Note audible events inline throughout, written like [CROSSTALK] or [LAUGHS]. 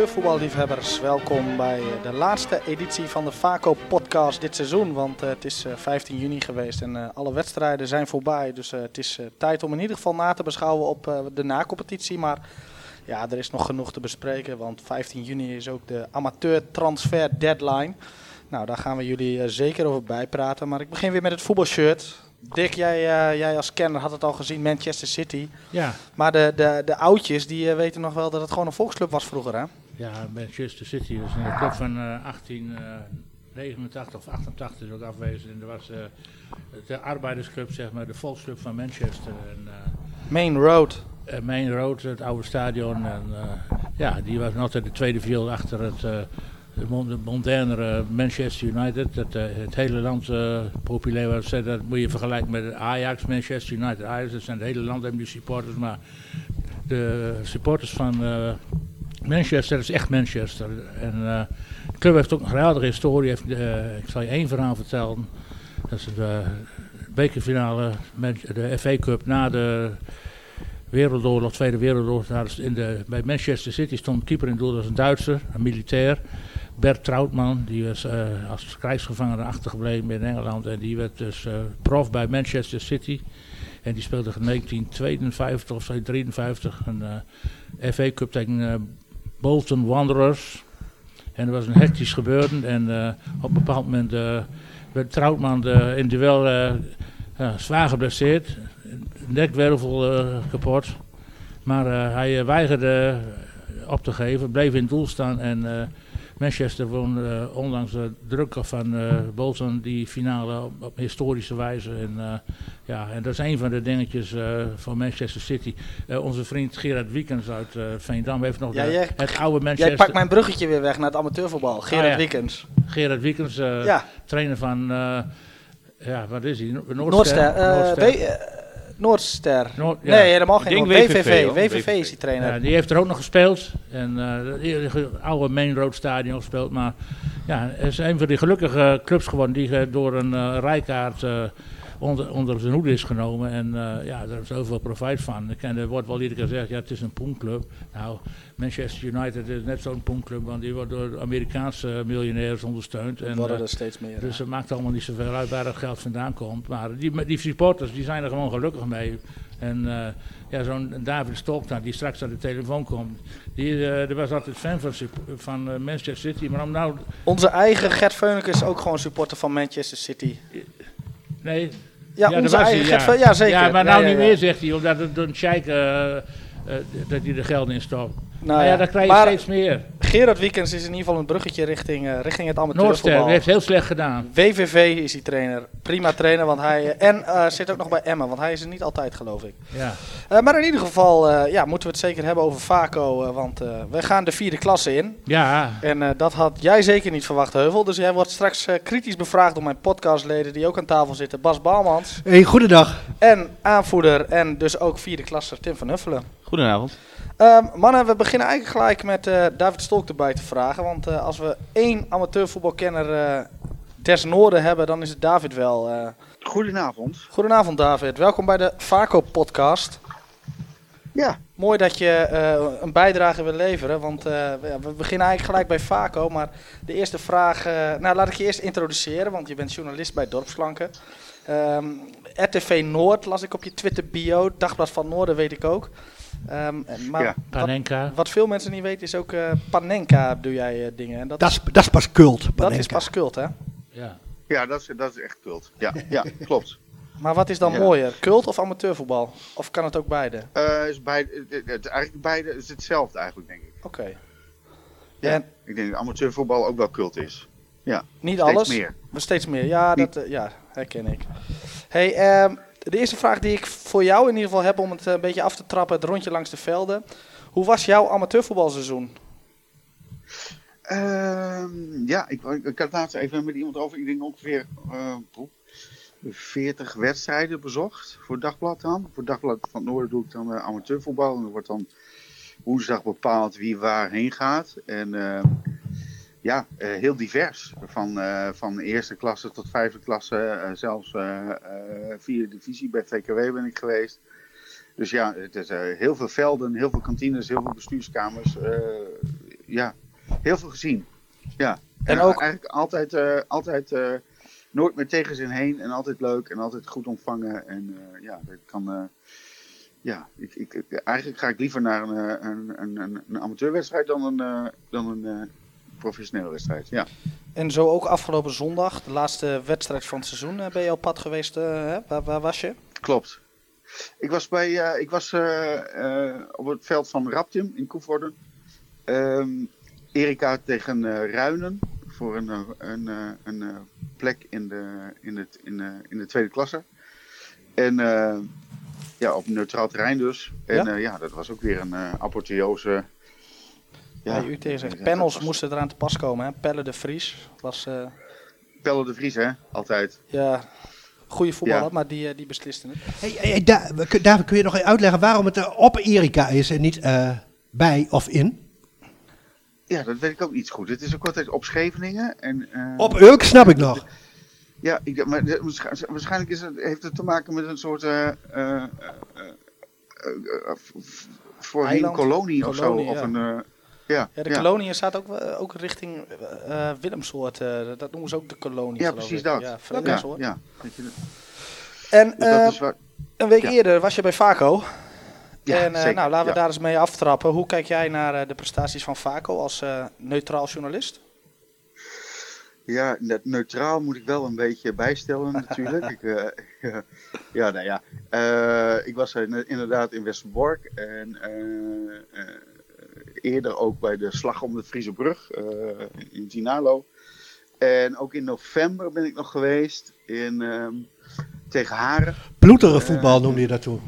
amateurvoetballiefhebbers. Welkom bij de laatste editie van de Vaco podcast dit seizoen. Want uh, het is uh, 15 juni geweest en uh, alle wedstrijden zijn voorbij. Dus het is tijd om in ieder geval na te beschouwen op de na-competitie. Maar ja, er is nog genoeg te bespreken. Want 15 juni is ook de amateur transfer deadline. Nou, daar gaan we jullie zeker over bijpraten. Maar ik begin weer met het voetbalshirt. Dick, jij, uh, jij als kenner had het al gezien, Manchester City. Ja. Maar de, de, de oudjes, die uh, weten nog wel dat het gewoon een volksclub was vroeger, hè? Ja, Manchester City was een club van uh, 1889 of 88 is ook afwezen. En er was de arbeidersclub, zeg maar, de volksclub van Manchester. En, Main Road. Main Road, het oude stadion. En ja, die was altijd de tweede viel achter het de modernere Manchester United, dat uh, het hele land uh, populair was. Dat moet je vergelijken met Ajax, Manchester United, Ajax. Dat zijn het hele land hebben die supporters, maar de supporters van uh, Manchester, is echt Manchester. En de club heeft ook een geweldige historie. Heeft, ik zal je één verhaal vertellen. Dat is de bekerfinale, de FA Cup na de Wereldoorlog, Tweede Wereldoorlog. In de, bij Manchester City stond keeper in doel, dat was een Duitser, een militair. Bert Troutman, die was uh, als krijgsgevangene achtergebleven in Engeland. En die werd dus prof bij Manchester City. En die speelde in 1952 of 1953 een uh, FA Cup tegen Bolton Wanderers. En er was een hectisch gebeuren. En op een bepaald moment werd Troutman in duel zwaar geblesseerd. Nekwervel kapot. Maar hij weigerde op te geven, bleef in het doel staan en Manchester won uh, ondanks de druk van uh, Bolton die finale op, op historische wijze. En, uh, ja, en dat is een van de dingetjes van Manchester City. onze vriend Gerard Wiekens uit Veendam heeft nog ja, de, jij, het oude Manchester... Jij pakt mijn bruggetje weer weg naar het amateurvoetbal. Gerard Ah, ja. Wiekens. Gerard Wiekens, Ja. trainer van... ja, wat is hij? Noordster. Noordster. eh, Noordster. Noordster. Noord- ja. Nee, helemaal geen Noord. WVV, WVV. hoor. WVV is die trainer. Ja, die heeft er ook nog gespeeld. En het oude Main Road Stadion gespeeld. Maar ja, het is een van die gelukkige clubs geworden die eh, door een eh rijkaart onder, onder zijn hoede is genomen. En eh, ja, daar is zoveel profijt van. En er wordt wel iedere keer gezegd, ja, het is een poenclub. Nou, Manchester United is net zo'n poenclub, want die wordt door Amerikaanse miljonairs ondersteund. Er En, worden eh, er steeds meer. dus het maakt allemaal niet zoveel uit waar het geld vandaan komt. Maar die, die supporters die zijn er gewoon gelukkig mee. En eh, ja, zo'n David Stolknaar die straks aan de telefoon komt. Die, die was altijd fan van, van Manchester City. Maar om nou... Onze eigen Gert Veuneke is ook gewoon supporter van Manchester City. Nee, Ja, onze eigen hij, Veuneke. Ja, zeker. Ja, maar nou Ja, ja, niet ja. meer zegt hij. Omdat het een sheik... eh, eh, dat hij er geld in stopt. Nou Nou ja, ja, dan krijg je maar- steeds meer. Gerard Wiekens is in ieder geval een bruggetje richting, eh, richting het Noordster amateurvoetbal. heeft heel slecht gedaan. WVV is die trainer. Prima trainer, want hij... eh, en eh, zit ook nog bij Emmen, want hij is er niet altijd, geloof ik. Ja. Eh, maar in ieder geval eh, ja, moeten we het zeker hebben over Vaco. want eh, we gaan de vierde klasse in. Ja, En eh, dat had jij zeker niet verwacht, Heuvel. Dus jij wordt straks eh, kritisch bevraagd door mijn podcastleden die ook aan tafel zitten. Bas Baalmans. Hey, goedendag. En aanvoerder en dus ook vierde klasser Tim van Huffelen. Goedenavond. Ehm, mannen, we beginnen eigenlijk gelijk met eh, David Stolk erbij te vragen. Want eh, als we één amateurvoetbalkenner eh des Noorden hebben, dan is het David wel. Goedenavond. Goedenavond David, welkom bij de Vaco podcast. Ja, Mooi dat je een bijdrage wil leveren, want we beginnen eigenlijk gelijk bij Vaco. Maar de eerste vraag, nou laat ik je eerst introduceren, want je bent journalist bij Dorpsflanken. Ehm, RTV Noord las ik op je Twitter bio, Dagblad van Noorden weet ik ook. Ehm, maar Ja. wat, Panenka. wat veel mensen niet weten is ook eh, Panenka doe jij eh, dingen. En dat, Dat is, dat is pas cult. dat Panenka. is pas cult hè? Ja. ja dat, is, dat is echt cult. Ja, ja [LAUGHS] klopt. Maar wat is dan Ja. mooier, cult of amateurvoetbal? Of kan het ook beide? Eh is beide, het, beide is hetzelfde eigenlijk, denk ik. Oké. Ja. En Ik denk dat amateurvoetbal ook wel cult is. niet Steeds alles? meer. Maar steeds meer, ja, dat ja, herken ik. Hey, ehm, de eerste vraag die ik voor jou in ieder geval heb om het eh, een beetje af te trappen, het rondje langs de velden. Hoe was jouw amateurvoetbalseizoen? Ehm, ja, ik, ik, had laatst even met iemand over. Ik denk ongeveer eh, poeh, 40 wedstrijden bezocht. Voor dagblad dan. Voor dagblad van het Noorden doe ik dan eh, amateurvoetbal. En er wordt dan woensdag bepaald wie waarheen gaat. En ehm, ja, eh, heel divers. Van, eh, van eerste klasse tot vijfde klasse. eh, zelfs vierde divisie bij VKW ben ik geweest. Dus ja, het is heel veel velden, heel veel kantines, heel veel bestuurskamers. ja, heel veel gezien. Ja. En En, ook- eigenlijk altijd, altijd nooit meer tegenzin heen en altijd leuk en altijd goed ontvangen. En ja, dat kan. ja, ik, ik, eigenlijk ga ik liever naar een, een, een, een, amateurwedstrijd dan een, dan een professionele wedstrijd. Ja. En zo ook afgelopen zondag, de laatste wedstrijd van het seizoen, eh, ben je op pad geweest. eh, hè? Waar, waar was je? Klopt. Ik was, bij, eh, ik was op het veld van Raptim in Koevoorde. Ehm Erika tegen Ruinen voor een, een, een, plek in de, in, het, in, de, in de tweede klasse. En ja, op neutraal terrein dus. En Ja? ja, ja dat was ook weer een eh apotheose. Ja, u tegen zegt, panels was- moesten eraan te pas komen. Hè? Pelle de Vries was eh, Pelle de Vries, hè? Altijd. ja, goede voetballer, Ja. maar die, eh, die besliste het. Hey, Da- kun- David, kun je nog even uitleggen waarom het er op Erika is en niet eh, bij of in? Ja, dat weet ik ook niet zo goed. Het is ook altijd op Scheveningen. En, eh, Op Ulk snap ik nog. Ja, ik, maar waarschijnlijk is het, heeft het te maken met een soort eh, eh, eh, eh, eh, v- v- voorheen Eiland? kolonie of Kolonie, zo. Of ja. een, eh, ja, Ja, de ja. kolonie staat ook, eh, ook richting Willemsoort. eh, dat noemen ze ook de kolonie. Ja, precies ik. dat. Ja, Ja, Vredesoort. ja. En dus waar, een week eerder was je bij Vaco. ja, en nou, laten we daar eens mee aftrappen. Hoe kijk jij naar de prestaties van Vaco als neutraal journalist? Ja, net neutraal moet ik wel een beetje bijstellen natuurlijk. [LAUGHS] ik, [LAUGHS] ja, nou ja. Ik was inderdaad in Westerbork en eerder ook bij de Slag om de Friese Brug eh, in Tinalo. En ook in november ben ik nog geweest in, ehm, tegen Haren. Ploeteren voetbal noemde je dat toen.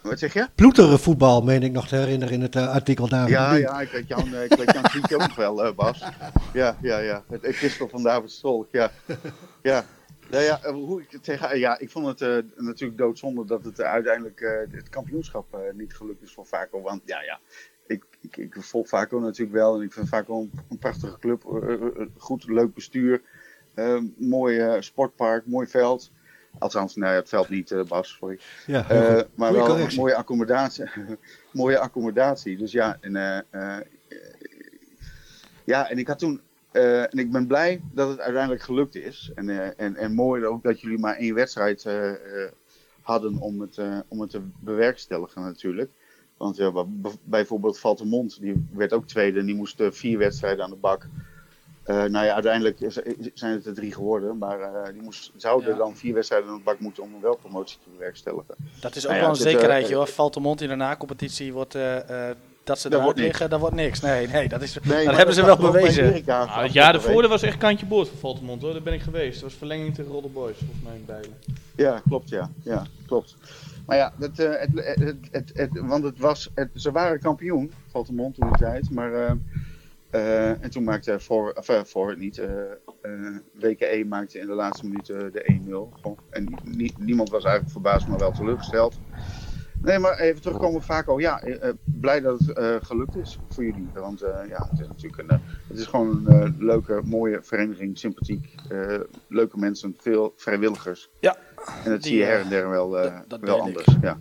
Wat zeg je? Ploeteren voetbal, meen ik nog te herinneren in het eh, artikel David. Ja, ja, ik weet eh, ik weet liedje ook nog wel, eh, Bas. Ja, ja, ja. Het epistel van David Stolk, ja. Ja. Nou ja, eh, hoe ik het tegen, ja, ik vond het eh, natuurlijk doodzonde dat het eh, uiteindelijk eh, het kampioenschap eh, niet gelukt is voor Vaco. Want ja, ja, ik, ik, ik volg Vaco natuurlijk wel en ik vind Vaco een, een prachtige club. eh, eh, eh, goed, leuk bestuur, eh, mooi sportpark, mooi veld. Althans, nee, het veld niet, Bas, sorry. Ja, maar wel een mooie accommodatie. [LAUGHS] mooie accommodatie. Dus ja, en, ja, en ik had toen. en ik ben blij dat het uiteindelijk gelukt is. En, en, en mooi ook dat jullie maar één wedstrijd hadden om het, om het te bewerkstelligen natuurlijk. Want ja, bij- bijvoorbeeld Valtemont, die werd ook tweede en die moest eh, vier wedstrijden aan de bak. Eh, nou ja, uiteindelijk zijn het er drie geworden, maar eh, die moest, zouden Ja. dan vier wedstrijden aan de bak moeten om wel promotie te bewerkstelligen. Dat is ook Nou ja, wel een eh, zekerheidje eh, hoor. Valt de mond in de na-competitie, wordt, eh, eh, dat ze niks. liggen, dat wordt niks. Nee, nee, dat is, Nee, dat hebben ze wel ook bewezen. Ah, het jaar ervoor week. dat was echt kantje boord voor Valtemont hoor. Daar ben ik geweest. Dat was verlenging tegen Rodder Boys, volgens mij in Bijlen. Ja, klopt, ja. ja klopt. Maar ja, eh, het, het, het, het, want het was, ze waren kampioen, Valtemont toen de tijd. Maar, eh, eh, en toen maakte voor, voor het niet, WKE maakte in de laatste minuten de 1-0. Gewoon. En nie- niemand was eigenlijk verbaasd, maar wel teleurgesteld. Nee, maar even terugkomen op Vaco. Ja, blij dat het gelukt is voor jullie. Want ja, het is natuurlijk een, het is gewoon een leuke, mooie vereniging, sympathiek. leuke mensen, veel vrijwilligers. Ja, En dat Die, zie je eh, her en der wel, eh, wel ik. anders. Ja.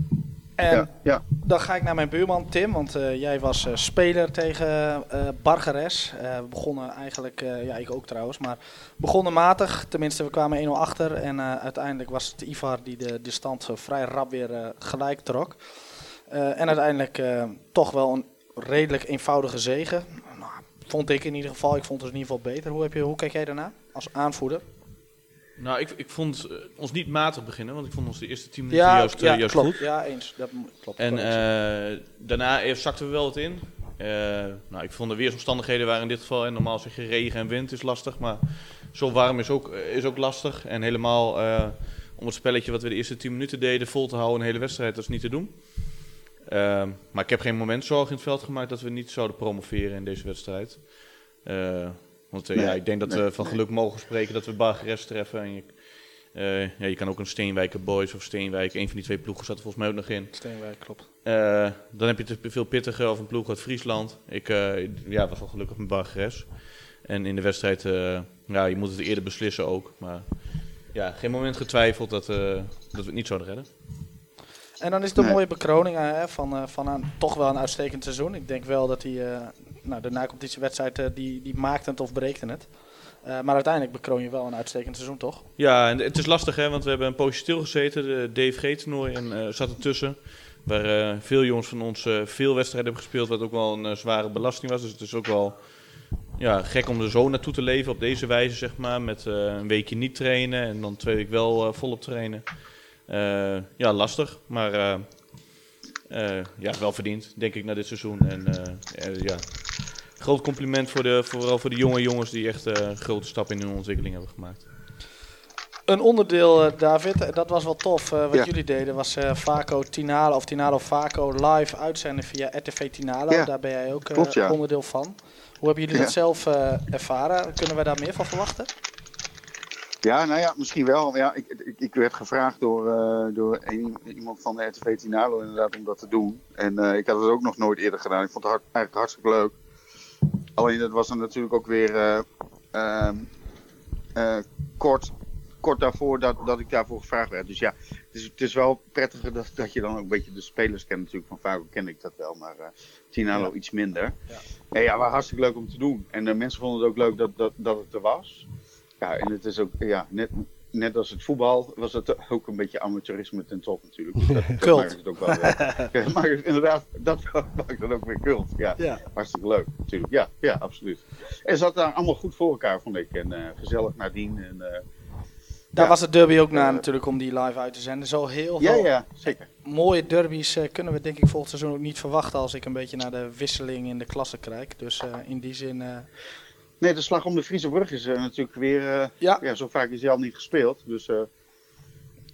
En Ja, ja. dan ga ik naar mijn buurman Tim, want eh, jij was speler tegen eh Bargeres. We begonnen eigenlijk, ja ik ook trouwens, maar begonnen matig. Tenminste, we kwamen 1-0 achter en uiteindelijk was het Ivar die de, de stand vrij rap weer gelijk trok. En uiteindelijk toch wel een redelijk eenvoudige zege. Nou, vond ik in ieder geval. Ik vond het in ieder geval beter. Hoe, heb je, hoe kijk jij daarna als aanvoerder? Nou, ik, ik vond eh, ons niet matig beginnen, want ik vond ons de eerste 10 minuten juist, eh, juist klopt. goed. Ja, eens. Dat klopt. En eh, daarna zakten we wel wat in. Nou, ik vond de weersomstandigheden waren in dit geval, en normaal zeg je regen en wind is lastig, maar zo warm is ook, is ook lastig. En helemaal om het spelletje wat we de eerste 10 minuten deden vol te houden, een hele wedstrijd, dat is niet te doen. Ehm, maar ik heb geen moment zorgen in het veld gemaakt dat we niet zouden promoveren in deze wedstrijd. Want eh, Nee, ja, ik denk dat nee, we van nee. geluk mogen spreken dat we Bargeres treffen. En je, eh, ja, je kan ook een Steenwijker Boys of Steenwijk, een van die twee ploegen zat er volgens mij ook nog in. Steenwijk, klopt. Eh, dan heb je te veel pittiger of een ploeg uit Friesland. Ik eh, ja, was wel gelukkig met Bargeres. En in de wedstrijd, eh, ja, je moet het eerder beslissen ook. Maar ja, geen moment getwijfeld dat, eh, dat we het niet zouden redden. En dan is het een Nee. mooie bekroning hè, van, eh, van een, toch wel een uitstekend seizoen. Ik denk wel dat hij, eh, nou, de na-competitiewedstrijd, eh, die, die maakte het of breekte het. Eh, maar uiteindelijk bekroon je wel een uitstekend seizoen, toch? Ja, en het is lastig hè, want we hebben een poosje stilgezeten. De DFG-toernooi en eh, zat ertussen. Waar veel jongens van ons veel wedstrijden hebben gespeeld, wat ook wel een zware belasting was. Dus het is ook wel ja, gek om er zo naartoe te leven op deze wijze, zeg maar. Met een weekje niet trainen en dan twee weken wel volop trainen. Ja, lastig, maar eh, ja, wel verdiend, denk ik, na dit seizoen. En eh, eh, ja, groot compliment voor de, vooral voor de jonge jongens die echt eh, grote stappen in hun ontwikkeling hebben gemaakt. Een onderdeel, David, en dat was wel tof. eh, wat Ja. jullie deden was eh Vaco Tinalo of Tinalo Vaco live uitzenden via RTV Tinalo. Ja. Daar ben jij ook Klopt, ja. onderdeel van. Hoe hebben jullie Ja. dat zelf eh, ervaren? Kunnen wij daar meer van verwachten? Ja, nou ja, misschien wel. Ja, ik, ik, ik werd gevraagd door, eh, door een- iemand van de RTV Tinalo inderdaad om dat te doen. En eh, ik had het ook nog nooit eerder gedaan. Ik vond het eigenlijk hartstikke leuk. Alleen dat was dan natuurlijk ook weer eh, ehm, eh, kort, kort daarvoor dat, dat ik daarvoor gevraagd werd. Dus ja, het is, het is wel prettiger dat, dat je dan ook een beetje de spelers kent natuurlijk. Van Vago ken ik dat wel, maar Tinalo iets minder. Ja. Ja, ja, maar hartstikke leuk om te doen. En de mensen vonden het ook leuk dat, dat, dat het er was. Ja, en het is ook, ja, net, net als het voetbal was het ook een beetje amateurisme ten top natuurlijk. Dus [LAUGHS] dat, dat maakt het ook wel weer. [LAUGHS] Ja, maar inderdaad, dat [LAUGHS] maakt het ook weer cult. Ja, Ja. hartstikke leuk natuurlijk. Ja, ja, absoluut. En zat daar allemaal goed voor elkaar, vond ik. En eh, gezellig nadien. En, eh, Daar Ja. was het derby ook na Eh, natuurlijk om die live uit te zenden. Zo heel ja, veel ja, zeker. mooie derbies kunnen we denk ik volgend seizoen ook niet verwachten als ik een beetje naar de wisseling in de klasse kijk. Dus in die zin, Nee, de slag om de Friese Brug is eh, natuurlijk weer... eh, ja, ja, zo vaak is hij al niet gespeeld. Dus eh,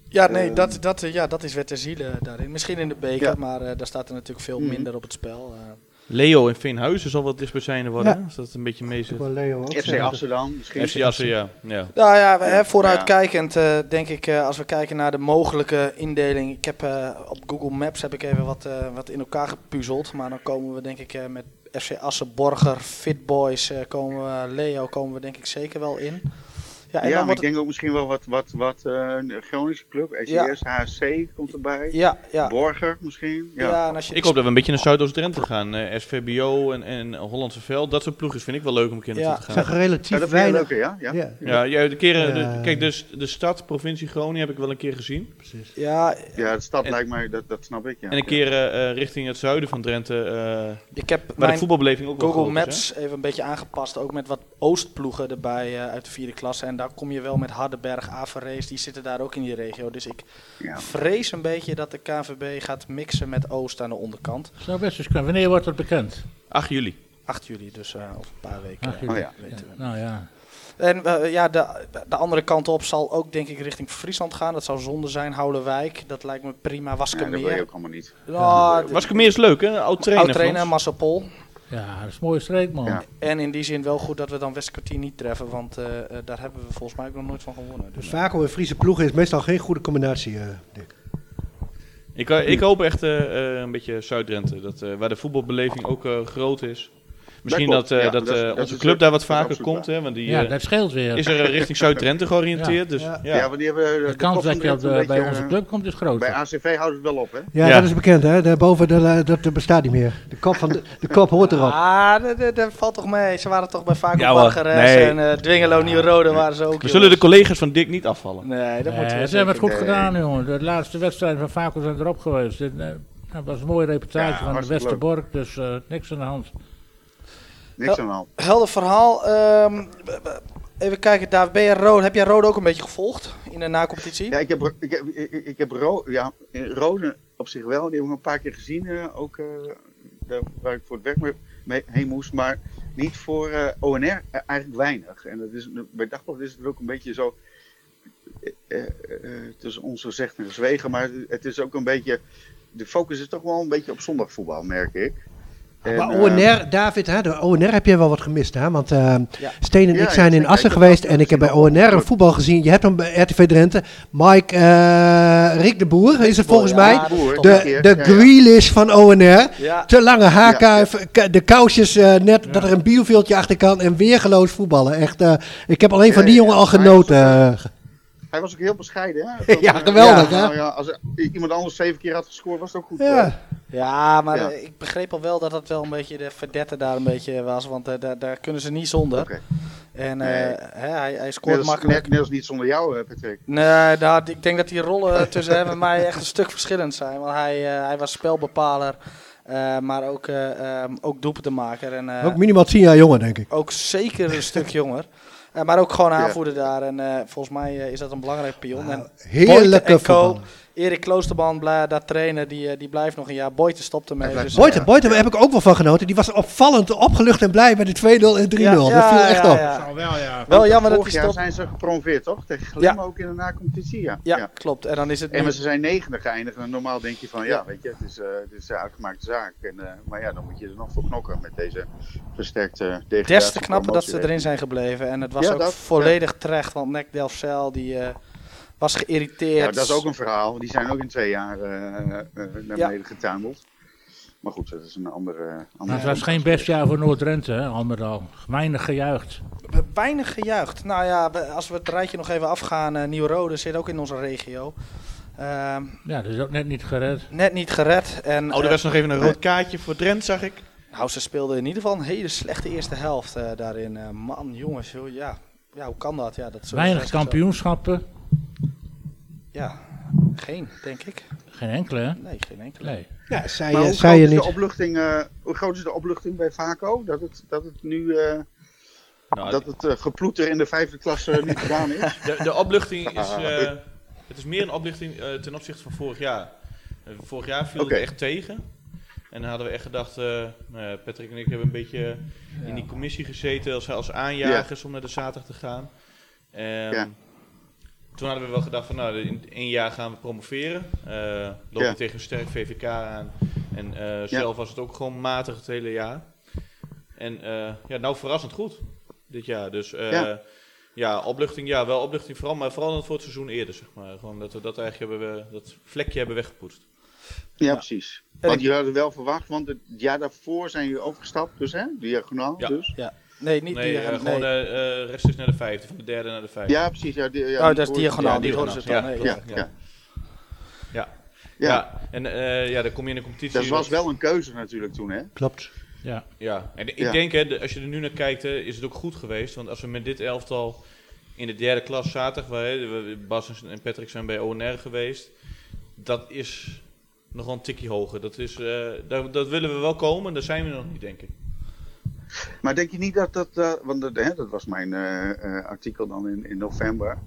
ja, nee, dat, dat, ja, dat is weer ter ziele daarin. Misschien in de beker, Ja. maar eh, daar staat er natuurlijk veel Mhm. minder op het spel. eh. Leo in Veenhuizen zal wat dichtstbijzijnde worden, Ja. als dat een beetje mee zit. Wel Leo ook FC dan misschien. FC Assen, ja. ja. Nou ja, we, hè, vooruitkijkend eh, denk ik, eh, als we kijken naar de mogelijke indeling. Ik heb eh, op Google Maps heb ik even wat, eh, wat in elkaar gepuzzeld. Maar dan komen we denk ik eh, met FC Assen, Borger, Fit Boys, eh, komen Leo komen we denk ik zeker wel in. Ja, en ja, maar ik denk ook misschien wel wat, wat, wat eh, een Groningse club. SES, HSC komt erbij. ja, ja. Borger misschien. Ja. Ja. en als je Ik hoop dat we een beetje naar Zuidoost-Drenthe gaan. eh, SVBO en, en Hollandse Veld. Dat soort ploegjes vind ik wel leuk om een keer naartoe Ja. te zijn gaan. relatief Ja, dat vind je weinig. leuker, ja? ja? Ja, Ja, ja, de keren, Ja. de- kijk, dus de stad, provincie Groningen heb ik wel een keer gezien. precies. ja, Ja, de stad En- lijkt mij, dat, dat snap ik. Ja. En een keer eh, richting het zuiden van Drenthe, eh, ik heb waar mijn de voetbalbeleving ook wel Google is, hè? Maps even een beetje aangepast, ook met wat Oostploegen erbij uit de vierde klasse. En daar kom je wel met Hardenberg, Averrees, die zitten daar ook in die regio. Dus ik Ja. vrees een beetje dat de KVB gaat mixen met Oost aan de onderkant. Zou best eens kunnen. Wanneer wordt dat bekend? 8 juli. 8 juli, dus eh, over een paar weken. 8 juli. Oh ja. weten we. Nou ja. En eh, ja, de, de andere kant op zal ook denk ik richting Friesland gaan. Dat zou zonde zijn, Houdenwijk. Dat lijkt me prima. Ja, dat wil je Waskemeer. ook allemaal niet. Ja, Waskemeer is leuk, hè? Oud trainer. oud ja, dat is een mooie streek, man. Ja. En in die zin wel goed dat we dan Westkwartier niet treffen. Want eh, eh, daar hebben we volgens mij ook nog nooit van gewonnen. Dus, Vaco en Friese ploegen is meestal geen goede combinatie, eh, Dick. Ik, ik hoop echt eh, eh, een beetje Zuid-Drenthe. Dat, eh, waar de voetbalbeleving ook eh, groot is. Misschien klopt. dat, eh, Ja, dat, eh, dat onze club daar wat vaker komt. Hè, want die Ja, eh, dat scheelt weer. is er eh, richting [LAUGHS] Zuid-Drenthe georiënteerd. Dus, Ja. ja. Ja, want die hebben de de kans dat je bij onze eh, club komt is groot. Bij ACV houdt het wel op, hè? Ja, Ja. dat is bekend, hè? Daarboven, dat, bestaat niet meer. De kop, van de, de kop hoort erop. Ah, dat- valt toch mee. Ze waren toch bij Vaco en eh Dwingelo Nieuw-Rode waren ze ook. We zullen de collega's van Dick niet afvallen. Nee, dat moeten we ze hebben het goed gedaan, jongen. De laatste wedstrijden van Vaco zijn erop geweest. Eh, dat was een mooie reportage Ja, van de Westerbork, dus eh, niks aan de hand. Niks aan de hand. Helder verhaal. Ehm, even kijken, daar ben je rood. Heb jij rood ook een beetje gevolgd in de nacompetitie? Ja, ik heb, ik heb, ik, ik heb Ro, ja, Rode op zich wel. Die heb ik een paar keer gezien. eh, ook eh, daar waar ik voor het werk mee, mee heen moest. Maar niet voor eh, ONR eigenlijk weinig. En dat is, bij Dagblad is het ook een beetje zo. tussen ons gezegd en gezwegen. Maar het is ook een beetje. De focus is toch wel een beetje op zondagvoetbal, merk ik. En, maar ONR, David, hè, de ONR heb jij wel wat gemist, hè? Want eh, Ja. Steen en Ja, ik ja, zijn in. Assen geweest en ik heb bij. ONR een voetbal gezien. Je hebt hem bij RTV Drenthe. Mike eh, Rick de Boer is het volgens Ja, mij. Boer, de- De. Grealish van ONR. Ja, Te lange haarkuif, de kousjes eh, net dat er een bioveeltje achter kan en weergeloos voetballen. Echt, eh, ik heb alleen van die jongen al genoten. Hij was ook heel bescheiden, hè? [LAUGHS] Ja, eh, geweldig, hè? nou ja, als iemand anders zeven keer had gescoord, was het ook goed. Ja. Ja, maar Ja. ik begreep al wel dat het wel een beetje de verdette daar een beetje was. Want eh, daar, daar kunnen ze niet zonder. Oké. En eh, Nee. hij, hij scoort Net, als- makkelijk. net, net als niet zonder jou, eh, Patrick. Nee, nou, ik denk dat die rollen [LAUGHS] tussen hem en mij echt een stuk verschillend zijn. Want hij, eh, hij was spelbepaler, eh, maar ook, eh um, ook doelpuntenmaker. En, eh, Ook minimaal tien jaar jonger, denk ik. ook zeker een stuk jonger. Eh, maar ook gewoon aanvoerder daar. En eh, volgens mij eh, is dat een belangrijk pion. En Heerlijke en Co. voetballer. Erik Kloosterman, blij, daar trainen, die, eh, die blijft nog een jaar. Boyte stopt ermee. Dus, Boyten, Boyten daar heb ik ook wel van genoten. Die was opvallend opgelucht en blij bij de 2-0 en 3-0. Ja, dat viel ja, echt ja, op. ja. Zal wel, ja. Wel jammer dat Vorig hij jaar stopt. zijn ze gepromoveerd, toch? Tegen Glim ook in de na-competitie, ja. Ja, klopt. En dan is het En nu- maar ze zijn negende geëindigd. En normaal denk je van, ja, weet je, het is, eh het is een uitgemaakte zaak. En, eh, maar ja, dan moet je er nog voor knokken met deze versterkte degradatie. des te knapper dat ze erin zijn gebleven. En het was Ja, ook dat, volledig terecht, want Nek Delfzijl die eh, was geïrriteerd. Ja, dat is ook een verhaal. Die zijn ook in twee jaar eh, eh, naar Ja. beneden getuimeld. Maar goed, dat is een andere... Andere het was geen best jaar voor Noord-Drenthe, hè, al met al. Weinig gejuicht. Weinig gejuicht. Nou ja, als we het rijtje nog even afgaan, uh, Nieuw-Rode zit ook in onze regio. Ehm, Ja, dat is ook net niet gered. net niet gered. En, Oh, er eh, was nog even een rood kaartje voor Drent, zag ik. nou, ze speelden in ieder geval een hele slechte eerste helft eh, daarin. Eh, man, jongens, joh, ja. ja, hoe kan dat? Ja, dat Weinig zo- kampioenschappen. Ja, geen, denk ik. Geen enkele, hè? Nee, geen enkele. Nee. Ja, zei Maar je, hoe, zei groot je is de niet. opluchting, eh, hoe groot is de opluchting bij Vaco? Dat het, dat het nu eh, Nou, dat het eh, geploeter in de vijfde klasse [LAUGHS] niet gedaan is? De, de opluchting is, Ah, eh, het is meer een opluchting eh, ten opzichte van vorig jaar. Vorig jaar viel Oké. het echt tegen. En dan hadden we echt gedacht, eh, nou Patrick en ik hebben een beetje in die commissie gezeten als, als aanjagers om naar de zaterdag te gaan. Ehm, Ja. Toen hadden we wel gedacht van nou, in één jaar gaan we promoveren. Eh loop je Ja. tegen een sterk VVK aan. En eh, zelf was het ook gewoon matig het hele jaar. En eh, ja, nou verrassend goed dit jaar. Dus eh, Ja. ja. opluchting, ja, wel opluchting vooral, maar vooral voor het seizoen eerder, zeg maar. Gewoon dat we dat eigenlijk hebben, we- dat vlekje hebben weggepoetst. Ja, precies. Want jullie hadden wel verwacht, want het jaar daarvoor zijn jullie overgestapt, dus hè? Diagonaal, Ja. Nee, niet Nee, die, eh, nee. gewoon eh eh, rechtstreeks naar de vijfde, van de derde naar de vijfde. Ja, precies. Ja, di- ja, oh, dat is diagonaal, ja, die diagonaal. horen ze dan. Ja, nee, Ja, Ja. ja. Ja. Ja. Ja, en eh, ja, dan kom je in de competitie. Dat was wel een keuze natuurlijk toen, hè? Klopt. Ja. Ja, en ik Ja. denk, hè, als je er nu naar kijkt, hè, is het ook goed geweest. Want als we met dit elftal in de derde klas zaten, waar, hè, Bas en Patrick zijn bij ONR geweest, dat is nog wel een tikje hoger. Dat, is, eh, daar, dat willen we wel komen, daar zijn we nog niet, denk ik. Maar denk je niet dat dat, eh, want dat, hè, dat was mijn eh, eh, artikel dan in, in november,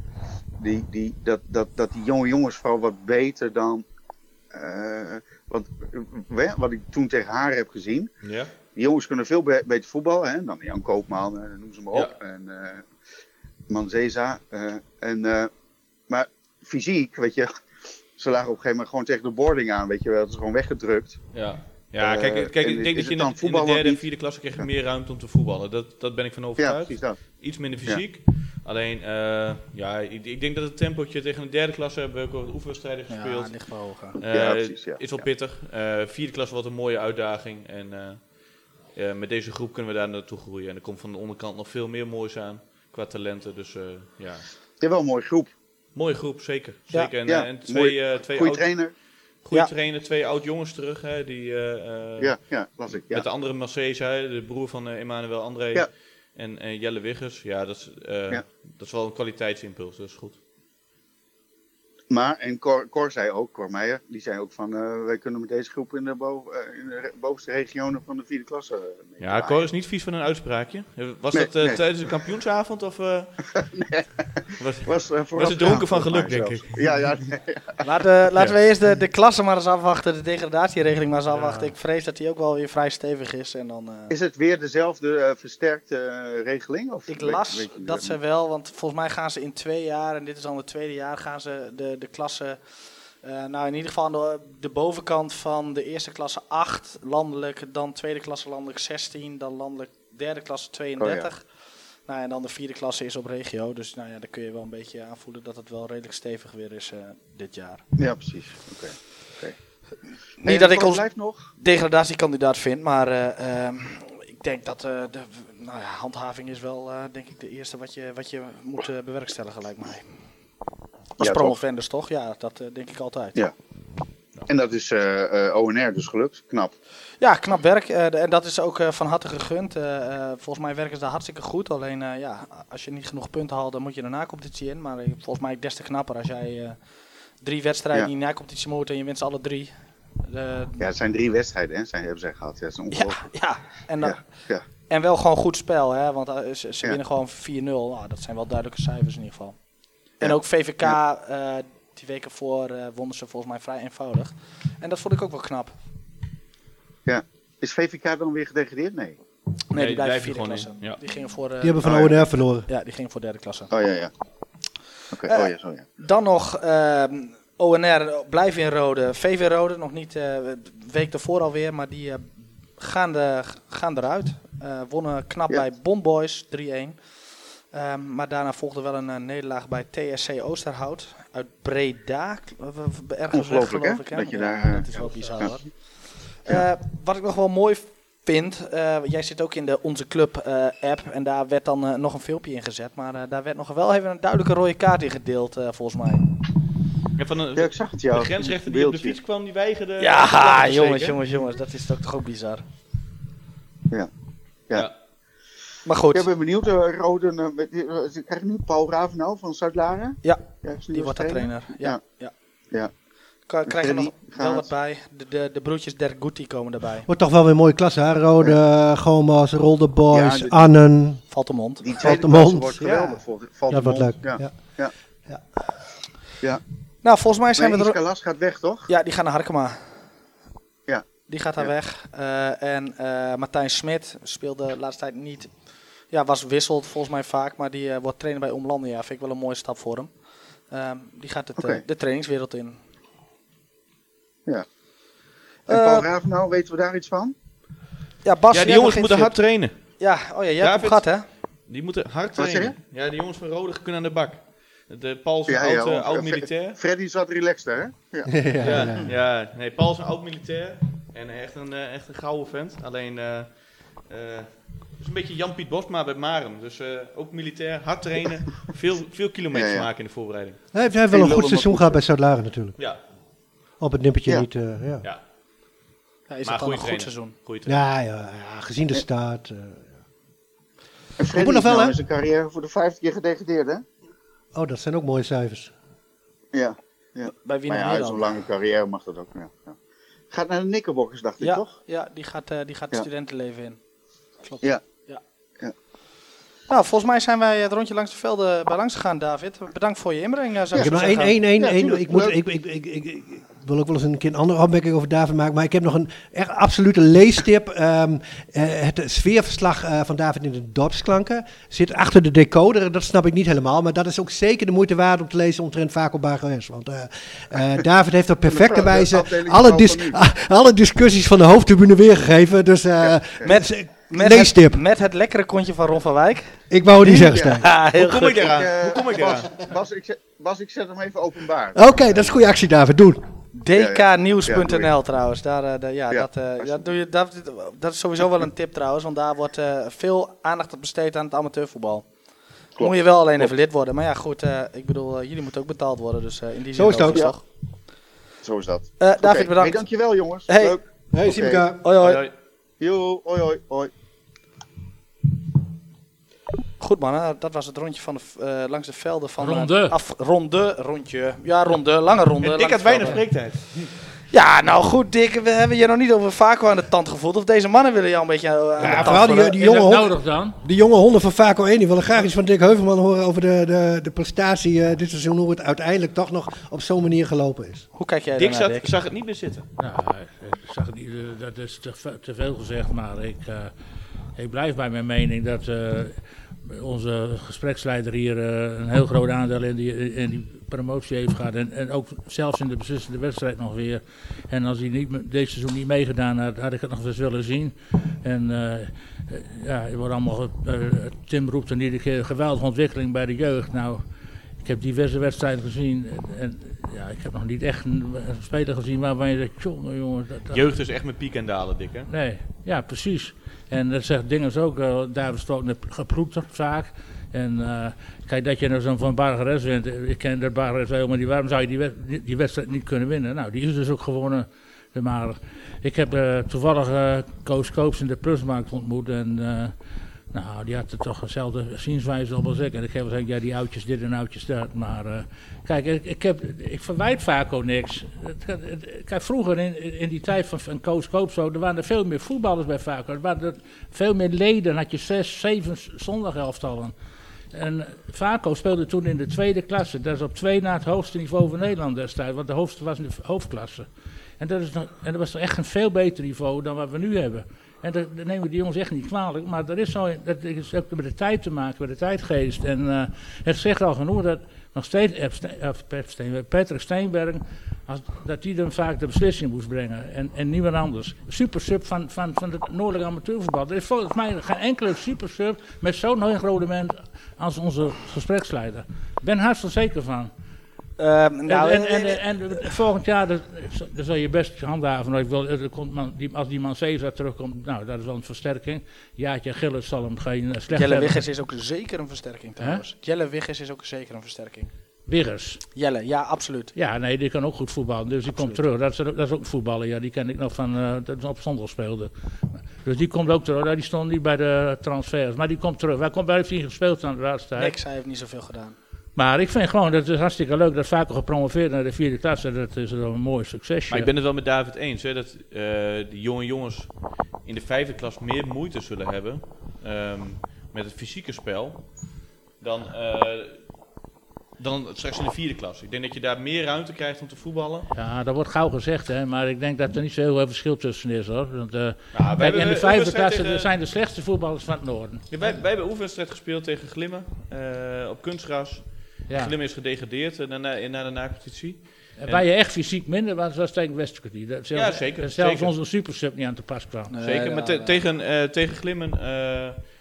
die, die, dat, dat, dat die jonge jongens vooral wat beter dan, want, wat ik toen tegen haar heb gezien, Ja? die jongens kunnen veel be- beter voetballen, hè, dan Jan Koopman, noem ze maar op, en eh Manzeza, en, maar fysiek, weet je, ze lagen op een gegeven moment gewoon tegen de boarding aan, weet je wel, dat is gewoon weggedrukt. Ja. Ja, Eh, kijk, kijk en ik denk dat je in de, in de voetballen derde en vierde klasse krijg je Ja. meer ruimte om te voetballen. Dat, dat ben ik van Ja, overtuigd. precies dat. Iets minder fysiek. Alleen, eh, ja, ik, ik denk dat het tempootje tegen de derde klasse hebben we ook wel oefenwedstrijden Ja, gespeeld. ligt wel hoger. Eh, Ja, precies, ja. Is wel Ja. pittig. Eh, vierde klas wordt een mooie uitdaging. En eh, eh, met deze groep kunnen we daar naartoe groeien. En er komt van de onderkant nog veel meer moois aan qua talenten. Dus eh, ja, Ja, wel een mooie groep. mooie groep, zeker. Ja. zeker. En, Ja, eh, en twee, eh, twee Goeie trainer. Goede Ja. trainer, twee oud jongens terug. Hè, die, eh, eh, Ja, ja, las ik. Ja. Met de andere Marseille, hè, de broer van eh, Emmanuel André. En Jelle Wiggers. Ja, dat is, dat is wel een kwaliteitsimpuls. Dat is goed. Maar, en Cor, Cor zei ook, Cor Meijer, die zei ook van, eh, wij kunnen met deze groep in de, boven, eh, in de bovenste regionen van de vierde klasse. eh, mee Ja. Cor is niet vies van een uitspraakje. Was Nee, dat eh, nee. tijdens de kampioensavond? Of, eh, [LAUGHS] was, Was, eh, Was het dronken van geluk, denk zelfs. Ja, ja, nee. Laten, [LAUGHS] laten we eerst de, de klasse maar eens afwachten, de degradatieregeling maar eens afwachten. Ik vrees dat die ook wel weer vrij stevig is. En dan, eh, Is het weer dezelfde versterkte regeling? Of ik las weet dat ze wel, want volgens mij gaan ze in twee jaar, en dit is al het tweede jaar, gaan ze de, de klasse, eh, nou in ieder geval aan de, de bovenkant van de eerste klasse 8 landelijk, dan tweede klasse landelijk 16, dan landelijk derde klasse 32. Nou, en dan de vierde klasse is op regio, dus nou ja, daar kun je wel een beetje aanvoelen dat het wel redelijk stevig weer is eh, dit jaar. Ja, precies. Oké. Niet dat ik ons blijft nog? degradatiekandidaat vind, maar eh, ehm, ik denk dat de nou ja, handhaving is wel denk ik de eerste wat je, wat je moet bewerkstelligen, lijkt mij. Als Ja, promovendus toch? Ja, dat eh, denk ik altijd. Ja. En dat is eh, eh, ONR dus gelukt. Knap. Ja, knap werk. eh, en dat is ook eh, van harte gegund. Eh, eh, volgens mij werken ze daar hartstikke goed. Alleen eh, ja, als je niet genoeg punten haalt, dan moet je de na-competitie in. Maar volgens mij des te knapper als jij eh, drie wedstrijden Ja. in de na-competitie moet en je wint ze alle drie. Eh, Ja, het zijn drie wedstrijden, hè, zijn, hebben zij gehad. Ja, dat is ja, ongelooflijk. [LAUGHS] ja. En, dan, Ja, ja. en wel gewoon goed spel, hè? want ze, ze Ja. winnen gewoon 4-0. Nou, dat zijn wel duidelijke cijfers in ieder geval. En Ja. ook VVK, eh, die weken voor eh, wonnen ze volgens mij vrij eenvoudig. En dat vond ik ook wel knap. Is VVK dan weer gedegradeerd? Nee. Nee, Nee, die blijven vierde gewoon klasse. in, ja. Die gingen voor, eh, Die hebben van Oh, ja. ONR verloren. ja, die gingen voor derde klasse. Oh ja, ja. Oké, oh ja, zo ja. Dan nog ehm, ONR, blijven in Rode. VV Rode, nog niet eh, de week daarvoor alweer, maar die gaan, de, gaan eruit. Eh, wonnen knap Ja. bij Bomboys 3-1. Ehm, maar daarna volgde wel een eh, nederlaag bij TSC Oosterhout uit Breda. Ergens weg, Ongelooflijk, hè? geloof ik. Hè? Dat je daar, eh, dat is wel bizar ja. hoor. Eh, wat ik nog wel mooi vind, eh, jij zit ook in de Onze Club eh, app en daar werd dan eh, nog een filmpje in gezet. Maar eh, daar werd nog wel even een duidelijke rode kaart in gedeeld, eh, volgens mij. Ja, van een, Ja, ik zag het jou. de grensrechter die op de fiets kwam, die weigerde... Ja, jongens, jongens, jongens, dat is toch, toch ook bizar. Ja. Ja. Maar goed, Ik ben benieuwd, uh, Rode, uh, krijgen nu Paul Ravenau van Zuid-Laren. Ja, die wordt de trainer. Ja, ja. Ja. Krijgen nog wel gaat. wat bij. De, de, de broertjes Derguti komen erbij. Wordt toch wel weer een mooie klasse, hè? Rode, uh, Gomas, Rolde Boys, Ja, de- Annen. Valt de mond. Die Valt de mond. wordt Ja. geweldig. Valt Dat wordt leuk. Ja. Ja. Ja. Ja. Nou, volgens mij zijn Nee, we er... Iska Las gaat weg, toch? Ja, die gaan naar Harkema. Ja. Die gaat daar Ja. weg. Eh, en eh, Martijn Smit speelde de laatste tijd niet... Ja, was wisselt volgens mij vaak. Maar die eh, wordt trainer bij Omlandia. Vind ik wel een mooie stap voor hem. Ehm, die gaat het, eh, de trainingswereld in. Ja. Eh, En Paul Ravenau, weten we daar iets van? Ja, Bas, Ja, die jongens moeten hard trainen. Ja, oh ja, jij hebt hem David? gehad, hè? Die moeten hard Wat zeg trainen. Ja, die jongens van Rode kunnen aan de bak. De Paul is een Ja, ja, oud, eh, eh, oud militair. Freddy zat relaxed hè? [LAUGHS] Ja. Ja, ja, nee, Paul is een oud militair. En echt een, eh, echt een gouden vent. Alleen, eh eh, is een beetje Jan-Piet Bosma bij Marem. Dus eh, ook militair, hard trainen. [LAUGHS] veel, veel kilometers Ja, ja. maken in de voorbereiding. Hij heeft, hij heeft wel een goed seizoen gehad bij Zuid-Laren natuurlijk. Ja, Op het nippertje Ja. niet, eh, ja. ja. Ja, is Maar het dan een goed seizoen? Ja, ja, ja, gezien de staat. eh. En Freddy nog is wel, nou hè? in zijn carrière voor de vijfde keer gedegradeerd, hè? oh, dat zijn ook mooie cijfers. Ja. Bij wie Maar ja, zo'n lange carrière mag dat ook. Ja. Ja. Gaat naar de Knickerbockers, dacht ik, Ja, toch? ja die gaat, eh, die gaat het Ja. studentenleven in. Klopt. Ja. ja. Ja. Nou, volgens mij zijn wij het rondje langs de velden bij langs gegaan, David. Bedankt voor je inbreng, eh, zou Ik ik heb nog één, één, één, Ik, moet, ik, ik, ik, ik, ik wil ook wel eens een keer een andere opmerking over David maken. Maar ik heb nog een echt absolute leestip. Ehm, eh, het sfeerverslag eh, van David in de dorpsklanken zit achter de decoder. Dat snap ik niet helemaal. Maar dat is ook zeker de moeite waard om te lezen omtrent Vaco Bargeles. Want eh, eh, [LAUGHS] David heeft op perfecte wijze alle, dis- [LAUGHS] alle discussies van de hoofdtribune weergegeven. Dus eh Met, met, leestip. het, met het lekkere kontje van Ron van Wijk. Ik wou het niet zeggen. Stijn. Ja, Hoe kom ik eraan? Hoe kom ik Bas, eraan? Bas, ik zet, Bas, ik zet hem even openbaar. Oké, dat is goede actie, David. Doen. dknieuws.nl Ja, trouwens. Daar, eh, de- ja, Ja, dat, eh, dat, doe je, dat, dat is sowieso wel een tip trouwens. Want daar wordt eh, veel aandacht besteed aan het amateurvoetbal. Klopt. Moet je wel alleen Klopt. even lid worden. Maar ja, goed, eh, ik bedoel, jullie moeten ook betaald worden. Dus eh, in die Zo zin is het ook, logisch, ja. toch? Zo is dat. Eh, David, Oké, bedankt. Hey, dankjewel, jongens. Hey. Leuk. Hey. Hoi, hoi. Hoi, hoi. Yo, hoi, hoi, hoi. Goed man, dat was het rondje van de, eh, langs de velden van... eh, Ronde. af, ronde, rondje. Ja, ronde, lange ronde. En ik langs had weinig spreektijd. Ja, nou goed Dick, we hebben je nog niet over Vaco aan de tand gevoeld. Of deze mannen willen jou een beetje eh, aan de Ja, tand vooral die, die Is jonge honden. nodig dan? De jonge honden van Vaco 1, die willen graag iets van Dick Heuvelman horen over de, de, de prestatie eh, dit seizoen, hoe het uiteindelijk toch nog op zo'n manier gelopen is. Hoe kijk jij Dick daarnaar, zat, Dick? zag het niet meer zitten. Nou, ik zag het niet, eh, dat is te, te veel gezegd, maar ik, eh, ik blijf bij mijn mening dat eh, onze gespreksleider hier eh, een heel groot aandeel in die, in die promotie heeft gehad. En, en ook zelfs in de beslissende wedstrijd nog weer. En als hij niet, deze seizoen niet meegedaan had, had ik het nog eens willen zien. En eh, eh, ja, het wordt allemaal, eh, Tim roept er iedere keer geweldige ontwikkeling bij de jeugd. Nou, ik heb diverse wedstrijden gezien en, en ja, ik heb nog niet echt een, een speler gezien waarvan je zegt, jongen, jongen. Dat, dat- Jeugd is echt met piek en dalen, Dick, hè? Nee, ja, precies. En dat zegt Dingers ook, uh, ook geproefd vaak. En uh, kijk, dat je nou zo'n van Bargeres wint. Ik ken de Bargeres wel, maar die, waarom zou je die, die, wedstrijd niet kunnen winnen? Nou, die is dus ook gewonnen. Maar ik heb toevallig Koos Koops in de Plusmarkt ontmoet. En nou, die had toch dezelfde zienswijze als ik. En ik heb gezegd, ja, die oudjes dit en oudjes dat. Maar uh, kijk, ik, ik, heb, ik verwijt vaak ook niks. Kijk, vroeger in, in die tijd van, van Koos er waren er veel meer voetballers bij Vaco. Er waren veel meer leden, had je zes, zeven zondagelftallen. En Vaco speelde toen in de tweede klasse. Dat is op twee na het hoogste niveau van Nederland destijds. Want de hoogste was in de hoofdklasse. En dat, is nog, en dat was toch echt een veel beter niveau dan wat we nu hebben. En dat, dat nemen die jongens echt niet kwalijk. Maar dat is, zo, dat is ook met de tijd te maken, met de tijdgeest. En uh, het zegt al genoeg dat nog steeds Patrick Steenberg, als, dat die dan vaak de beslissing moest brengen. En, en niemand anders. Super sub van, van, van het noordelijke amateurvoetbal. Er is volgens mij geen enkele super sub met zo'n hoog rendement als onze gespreksleider. Ik ben hartstikke zeker van. Um, nou, en, en, en, en, volgend jaar, zal je best handhaven. Ik wil, er komt man, die, als die man Cesar terugkomt, nou, dat is wel een versterking. Jaatje Gilles zal hem geen uh, slecht Jelle Wiggers is ook zeker een versterking trouwens. Huh? Jelle Wiggers is ook zeker een versterking. Wiggers? Jelle, ja, absoluut. Ja, nee, die kan ook goed voetballen. Dus absoluut. die komt terug. Dat is, dat is ook voetballen. Ja, die ken ik nog van, uh, dat is op zondag speelde. Dus die komt ook terug. Die stond niet bij de transfers, maar die komt terug. Waar komt bij heeft hij gespeeld aan de laatste tijd? Niks, hij heeft niet zoveel gedaan. Maar ik vind gewoon, dat is hartstikke leuk dat vaker gepromoveerd naar de vierde klasse. Dat is een mooi succesje. Maar ik ben het wel met David eens, hè, dat uh, die jonge jongens in de vijfde klas meer moeite zullen hebben um, met het fysieke spel dan, uh, dan straks in de vierde klas. Ik denk dat je daar meer ruimte krijgt om te voetballen. Ja, dat wordt gauw gezegd, hè, maar ik denk dat er niet zo heel veel verschil tussen is. Hoor. Want, uh, kijk, in de vijfde klasse tegen... zijn de slechtste voetballers van het noorden. Ja, wij, wij hebben oefenwedstrijd gespeeld tegen Glimmen op kunstgras. Ja. Glim is gedegradeerd uh, naar, naar de na-competitie. En waar je echt fysiek minder was, was tegen Westerkwartier. Zelfs, ja, zeker. Zelfs zeker. onze supersub niet aan te pas kwam. Nee, zeker, maar te, tegen, uh, tegen Glimmen uh,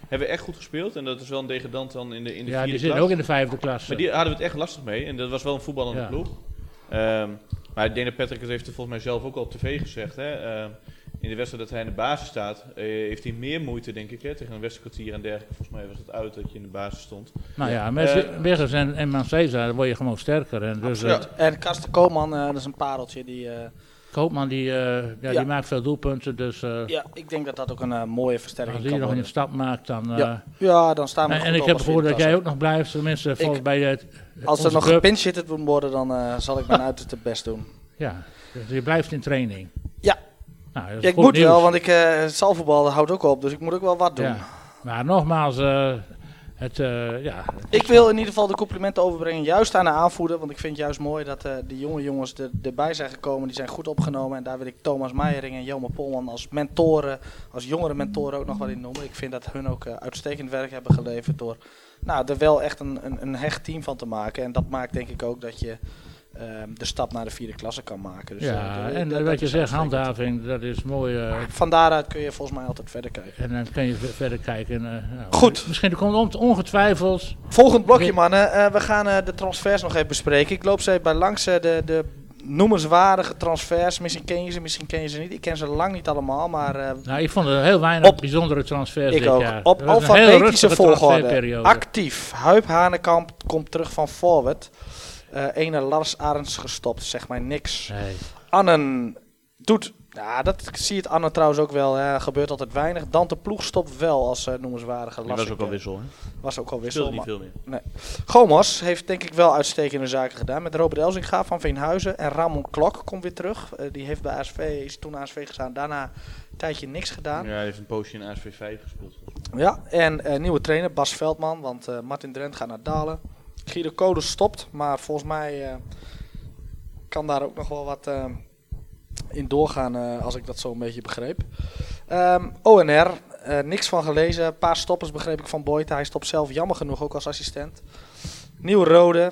hebben we echt goed gespeeld. En dat is wel een degradant dan in de, in de ja, vierde die zitten ook in de vijfde klas. Maar die hadden we het echt lastig mee. En dat was wel een voetballende ja. ploeg. Um, maar ik denk dat Patrick het heeft volgens mij zelf ook al op tv gezegd. Hè. Uh, in de wedstrijd dat hij in de basis staat, uh, heeft hij meer moeite, denk ik, hè, tegen een Westerkwartier en dergelijke. Volgens mij was het uit dat je in de basis stond. Nou ja, met uh, Wiggers en, en Manceza word je gewoon sterker. En, dus, ja. en Karsten Koopman, uh, dat is een pareltje die... Koopman die, ja, ja. die maakt veel doelpunten, dus... ja, ik denk dat dat ook een mooie versterking kan Als hij nog een stap maakt, dan... ja. ja, dan staan we En, en ik heb gehoord dat jij ook nog blijft, tenminste volgens bij het... Als er nog gepinchit moet worden, dan zal ik mijn [LAUGHS] uiterste best doen. Ja, dus je blijft in training. Ja, nou, ja, ik moet nieuws. wel, want ik, uh, houdt ook op, dus ik moet ook wel wat doen. Ja. Maar nogmaals, uh, het, uh, ja, ik wil in ieder geval de complimenten overbrengen, juist aan de aanvoerder. Want ik vind het juist mooi dat uh, de jonge jongens er, erbij zijn gekomen. Die zijn goed opgenomen. En daar wil ik Thomas Meijering en Jelmer Polman als mentoren, als jongere mentoren ook nog wat in noemen. Ik vind dat hun ook uitstekend werk hebben geleverd door nou, er wel echt een, een, een hecht team van te maken. En dat maakt denk ik ook dat je... Um, de stap naar de vierde klasse kan maken. Dus, ja, uh, en dat, wat je zegt, handhaving, dat is mooi. Uh, Van daaruit kun je volgens mij altijd verder kijken. En dan kun je verder kijken. Uh, nou, Goed. Misschien komt ongetwijfeld... Volgend blokje, mannen. we gaan de transfers nog even bespreken. Ik loop ze bij langs de, de noemenswaardige transfers. Misschien ken je ze, misschien ken je ze niet. Ik ken ze lang niet allemaal, maar... Uh, nou, ik vond er heel weinig op, bijzondere transfers ik dit ook. jaar. Op alfabetische volgorde. Actief. Huip Hanekamp komt terug van Forward. Uh, ene Lars Arends gestopt, zeg maar niks. Nee. Annen doet, ja, dat zie je het Anne trouwens ook wel, hè, gebeurt altijd weinig. Dante Ploeg stopt wel als uh, noemenswaardige Lars. was ook al wissel, hè? Was ook al wissel. niet veel meer. Nee. Gomos heeft denk ik wel uitstekende zaken gedaan. Met Robert Elzinga van Veenhuizen en Ramon Klok komt weer terug. Uh, die heeft bij ASV, is toen ASV gestaan, daarna een tijdje niks gedaan. Ja, hij heeft een poosje in ASV 5 gespeeld. Ja, en nieuwe trainer Bas Veldman, want Martin Drent gaat naar Dalen. Guido Code stopt, maar volgens mij uh, kan daar ook nog wel wat uh, in doorgaan, uh, als ik dat zo een beetje begreep. Um, ONR, niks van gelezen. Een paar stoppers begreep ik van Boyd. Hij stopt zelf jammer genoeg ook als assistent. Nieuw Rode,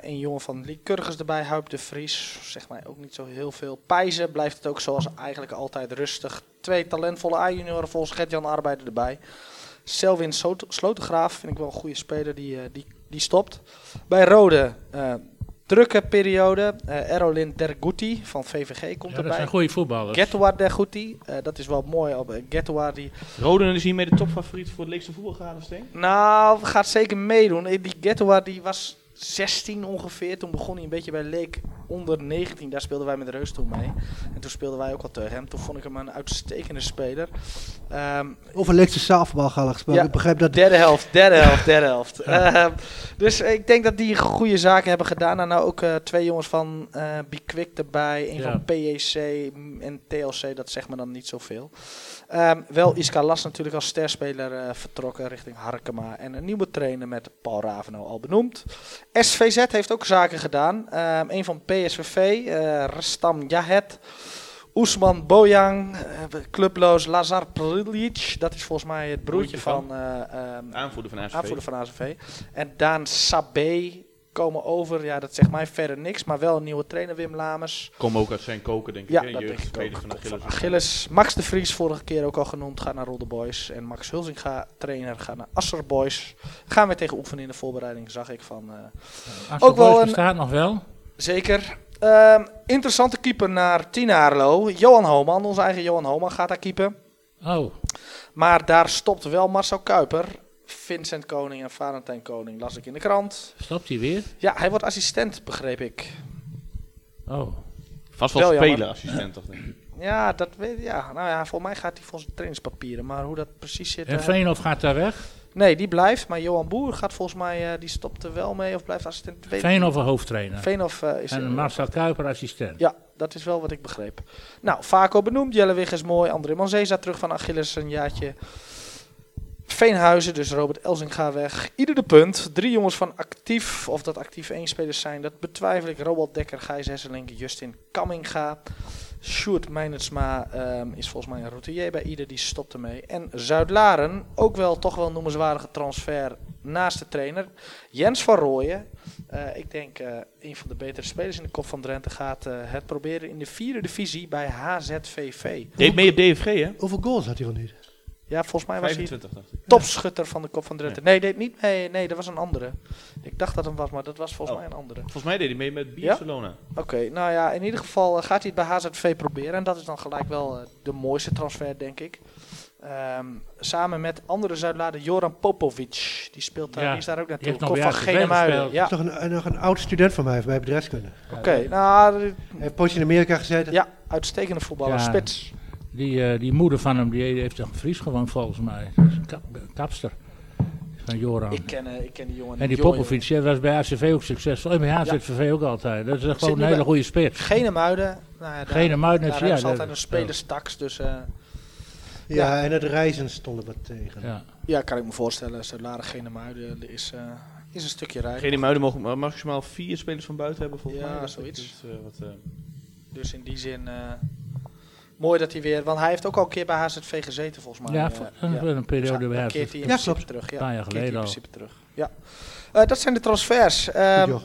een jongen van Lycurgus erbij. Huip de Vries, zeg maar ook niet zo heel veel. Pijzen blijft het ook zoals eigenlijk altijd rustig. Twee talentvolle A-junioren volgens Gert-Jan Arbeider erbij. Selwin Slotengraaf vind ik wel een goede speler, die, die die stopt. Bij Rode, uh, drukke periode. Eh Erolin Derguti van VVG komt Ja, dat erbij. zijn goede voetballers. Getouar Derguti, eh, dat is wel mooi. Op eh, Getouar die Roden is hiermee de topfavoriet voor het leekste voetbalgraden, Steen? Nou, gaat zeker meedoen. Eh, Die Getouar die was 16 ongeveer. Toen begon hij een beetje bij Leek onder 19. Daar speelden wij met Reus toen mee. En toen speelden wij ook wel tegen hem. Toen vond ik hem een uitstekende speler. Ehm, Over Leekse zaalvoetbalgallen gesproken. Ja. Ik begrijp dat... Derde helft, derde helft, derde helft. [LAUGHS] Ehm, dus ik denk dat die goede zaken hebben gedaan. En nou ook eh, twee jongens van eh Bikwik erbij. Een Ja. van PEC en TLC, dat zegt me dan niet zoveel. Ehm, wel Iska Las natuurlijk als sterspeler eh, vertrokken richting Harkema. En een nieuwe trainer met Paul Raveno al benoemd. SVZ heeft ook zaken gedaan. Ehm, een van PSVV, eh Rastam Jahet. Oesman Bojang, eh, clubloos Lazar Prilic. Dat is volgens mij het broertje, van? van, ehm, Aanvoerder van ASV. aanvoerder van AZV. En Daan Sabé komen over. Ja, dat zegt mij verder niks. Maar wel een nieuwe trainer, Wim Lamers. Kom ook uit zijn koken, denk ik. Ja, hè? dat denk ik ook. van Van Achilles. Achilles. Max de Vries, vorige keer ook al genoemd, gaat naar Rolde Boys. En Max Hulzinga, trainer, gaat naar Asser Boys. Gaan we tegen oefenen in de voorbereiding, zag ik van... eh, Als ook wel een- bestaat nog wel. Zeker. Ehm, interessante keeper naar Tina Arlo. Johan Homan, onze eigen Johan Homan, gaat daar keeper. Oh, Maar daar stopt wel Marcel Kuiper. Vincent Koning en Valentijn Koning las ik in de krant. stopt hij weer? Ja, hij wordt assistent, begreep ik. Oh, Vast wel Wel jammer. spelerassistent, toch, denk ik. Ja, dat weet ja. Nou ja, volgens mij gaat hij volgens de trainingspapieren. Maar hoe dat precies zit. en eh, Veenhoff gaat daar weg. nee, die blijft. Maar Johan Boer gaat volgens mij. eh, die stopt er wel mee of blijft assistent. Een hoofdtrainer. Veenhoff eh, is. En Marcel Kuiper assistent. Ja, dat is wel wat ik begreep. Nou, Vaco benoemd. Jellewig is mooi. André Manzeza terug van Achilles een jaartje. Veenhuizen, dus Robert Elzinga weg. Ieder de punt. Drie jongens van actief, of dat actief één spelers zijn, dat betwijfel ik. Robert Dekker, Gijs Hesselink, Justin Kamminga. Sjoerd Meinertsma ehm, is volgens mij een routier bij Ieder, die stopt ermee. En Zuid-Laren, ook wel toch wel een noemenswaardige transfer naast de trainer. Jens van Rooyen, eh, ik denk eh, een van de betere spelers in de kop van Drenthe, gaat eh, het proberen in de vierde divisie bij HZVV. Deed mee op DFG, hè? Hoeveel goals had hij wel niet? Ja, volgens mij was hij 25, dacht ik. topschutter van de kop van Drenthe. Nee, deed niet mee. Nee, dat was een andere. Ik dacht dat hem was, maar dat was volgens Oh. mij een andere. Volgens mij deed hij mee met Barcelona. Oké, nou ja, in ieder geval eh, gaat hij het bij HZV proberen. En dat is dan gelijk wel eh, de mooiste transfer, denk ik. Ehm, samen met andere Zuidladen, Joran Popovic. Die speelt daar, Ja, die is daar ook die naartoe. nog bij van Genemuiden. gespeeld. Ja, Dat is toch een, nog een oud student van mij bij bedrijfskunde. oké. Nou, Hij heeft in Amerika gezeten. ja, uitstekende voetballer. Ja. Spits. Die, eh, die moeder van hem, die heeft een Fries gewoond volgens mij. Dat is een kap, kapster van Joran. Ik ken, eh, ik ken die jongen en die Popovic, die was bij ACV ook succesvol. En bij HZVV ook altijd. Dat is echt gewoon een hele goede spits. Genemuiden. Nou ja, daar, Genemuiden, daar ja, hebben ze dat- altijd een spelerstaks. Dus eh, Ja, en het reizen stonden wat tegen. Ja. ja, kan ik me voorstellen. Zuidlaren Genemuiden is, eh, is een stukje rijden. Geen Muiden mogen ma- maximaal vier spelers van buiten hebben, volgens Ja, mij. Dat zoiets. is, eh, wat, eh, Dus in die zin, eh, mooi dat hij weer, want hij heeft ook al een keer bij HZV gezeten volgens mij. Ja, eh, voor- een, periode Dus bij dan HZV. keert hij in Ja, klopt. terug. Ja, Een paar jaar keert hij in geleden al. principe terug. Ja. Eh, dat zijn de transfers. Ehm,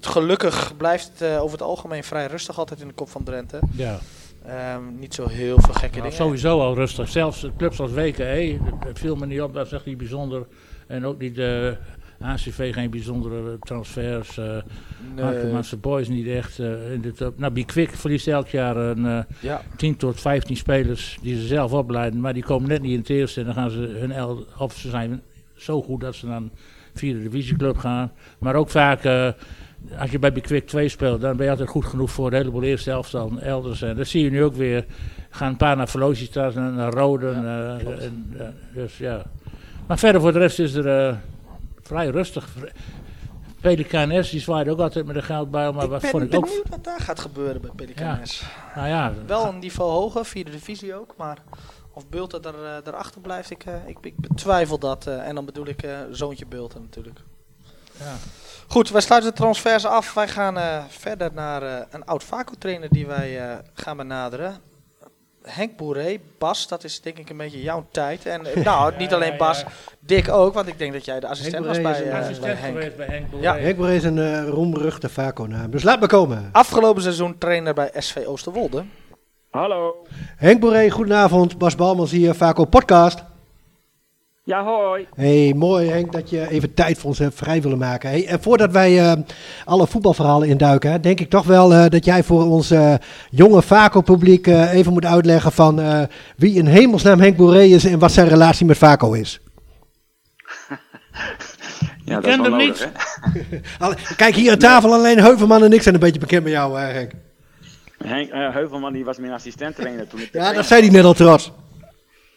gelukkig blijft het eh, over het algemeen vrij rustig altijd in de kop van Drenthe. Ja. Ehm, niet zo heel veel gekke Nou, dingen. sowieso al rustig. Zelfs de clubs als WKE, het, het viel me niet op, dat is echt niet bijzonder. En ook niet de ACV geen bijzondere transfers. eh Nee, Boys niet echt. eh, in de top. Nou, Bikwik verliest elk jaar een eh, ja. 10 tot 15 spelers die ze zelf opleiden. Maar die komen net niet in het eerste. En dan gaan ze hun el of ze zijn zo goed dat ze naar een vierde divisieclub gaan. Maar ook vaak, eh, als je bij Bikwik 2 speelt, dan ben je altijd goed genoeg voor een heleboel eerste elftal en elders. En dat zie je nu ook weer. Gaan een paar naar Velocitas en naar Roden. eh, en, eh, dus ja. Maar verder voor de rest is er eh, vrij rustig. Pelican S die zwaait ook altijd met een geldbuil, maar ik wat ben vond ik ook... benieuwd wat daar gaat gebeuren bij Pelicanes. Nou ja, Wel een niveau hoger, vierde divisie ook, maar of Bulten er, eh, erachter blijft, ik, eh, ik, ik betwijfel dat. eh, en dan bedoel ik eh, zoontje Bulten natuurlijk. ja. Goed, wij sluiten de transfers af. Wij gaan eh, verder naar eh, een oud Vaco-trainer die wij eh, gaan benaderen. Henk Boeré, Bas, dat is denk ik een beetje jouw tijd. En [LAUGHS] nou, niet alleen Bas, ja. Dick ook, want ik denk dat jij de assistent was Boeré bij, is een eh, assistent bij Henk. geweest bij Henk Boeré. Ja. Henk Boer is een eh roemruchte Vaco-naam. Dus laat maar komen. Afgelopen seizoen trainer bij SV Oosterwolde. Hallo. Henk Boeré, goedenavond. Bas Balmans hier, Vaco Podcast. Ja, hoi. Hey, mooi Henk dat je even tijd voor ons hebt vrij willen maken. Hey, en voordat wij uh, alle voetbalverhalen induiken, denk ik toch wel uh, dat jij voor ons uh, jonge Vaco-publiek even moet uitleggen van wie in hemelsnaam Henk Boeré is en wat zijn relatie met Vaco is. ja, dat ken hem niet. [LAUGHS] Kijk, hier aan tafel alleen Heuvelman en ik zijn een beetje bekend met jou, Henk. Henk Heuvelman die was mijn assistent-trainer toen ik... Ja, dat zei hij net al trots.